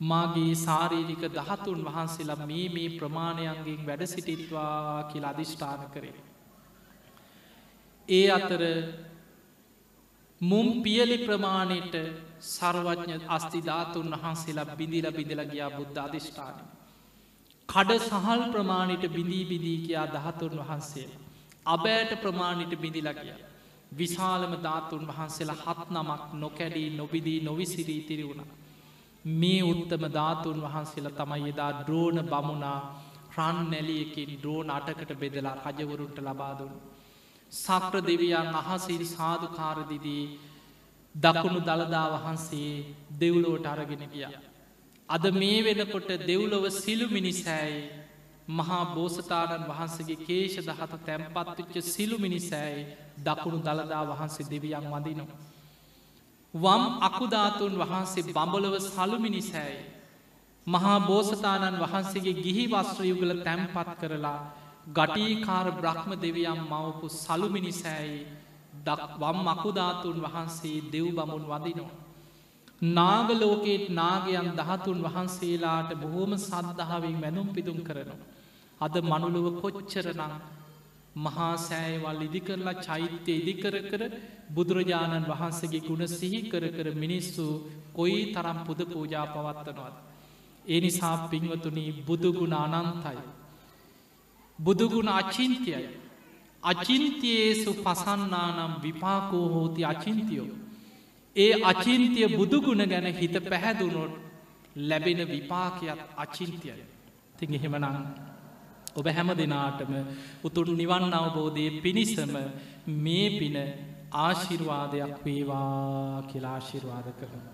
මාගේ සාරීරික දහතුන් වහන්සේලා මේ මේ ප්‍රමාණයන්ගෙන් වැඩ සිටිත්වා කියලා අධිෂ්ඨාන කරේ. ඒ අතර මුම් පියලි ප්‍රමාණයට සර්වඥ අස්තිධාතුන් වහන්සේලා බිඳිල බිඳල ගියා බුද්ධ අධිෂ්ඨාන. කඩ සහල් ප්‍රමාණයට බිඳී බිදී කියා දහතුන් වහන්සේ. අබෑට ප්‍රමාණයට බිඳිල ගිය. විශාලම ධාතුන් වහන්සේලා හත් නමක් නොකැඩී නොබිදී නොවිසිරී තිරි වුණ. මේ උත්තම ධාතුන් වහන්සේලා තමයි එදා ද්‍රෝණ බමුණා රන් නැලියකින් ද්‍රෝණ අටකට බෙදලා රජවරුන්ට ලබාදුන්. සක්‍ර දෙවියන් අහසිරි සාධකාරදිදී දකුණු දළදා වහන්සේ දෙව්ලෝට අරගෙන ගිය. අද මේ වෙනකොට දෙව්ලොව සිලු මිනිසෑයි මහා බෝසතාණන් වහන්සේගේ කේෂ දහත තැම්පත්තුච්ච සිලු මිනිසෑයි දකුණු දළදා වහන්සේ දෙවියන් වදිනු. වම් අකුධාතුන් වහන්සේ බඹලව සලු මිනිසෑයි. මහා බෝසතාණන් වහන්සේගේ ගිහි වස්ත්‍රයුගල තැම්පත් කරලා ගටීකාර බ්‍රහ්ම දෙවියම් මවපු සලු මිනිසෑයි වම් මකුධාතුන් වහන්සේ දෙව් බමුන් වදිනවා. නාගලෝකේත් නාගයන් දහතුන් වහන්සේලාට බොහෝම සද්ධාවෙන් මැනුම් පිදුම් කරනවා. අද මනුලුව කොච්චරනං මහා සෑයවල් ඉදිකරලා චෛත්‍ය ඉදිකර කර බුදුරජාණන් වහන්සේගේ ගුණ සිහි කර කර මිනිස්සු කොයි තරම් පුද පූජා පවත්වනවත්. ඒ නිසා පින්වතුනී බුදුගුණ අනන්තයි. බුදුගුණ අචින්තියයි. අචින්තියේසු පසන්නානම් විපාකෝ හෝති අචින්තියෝ. ඒ අචින්තිය බුදුගුණ ගැන හිත පැහැදුනොට ලැබෙන විපාකයක් අචින්තියයි. තින් එහෙමනං ඔබ හැම දෙනාටම උතුරු නිවන් අවබෝධය පිණිසම මේ පින ආශිර්වාදයක් වේවා කියලාශිර්වාද කරන.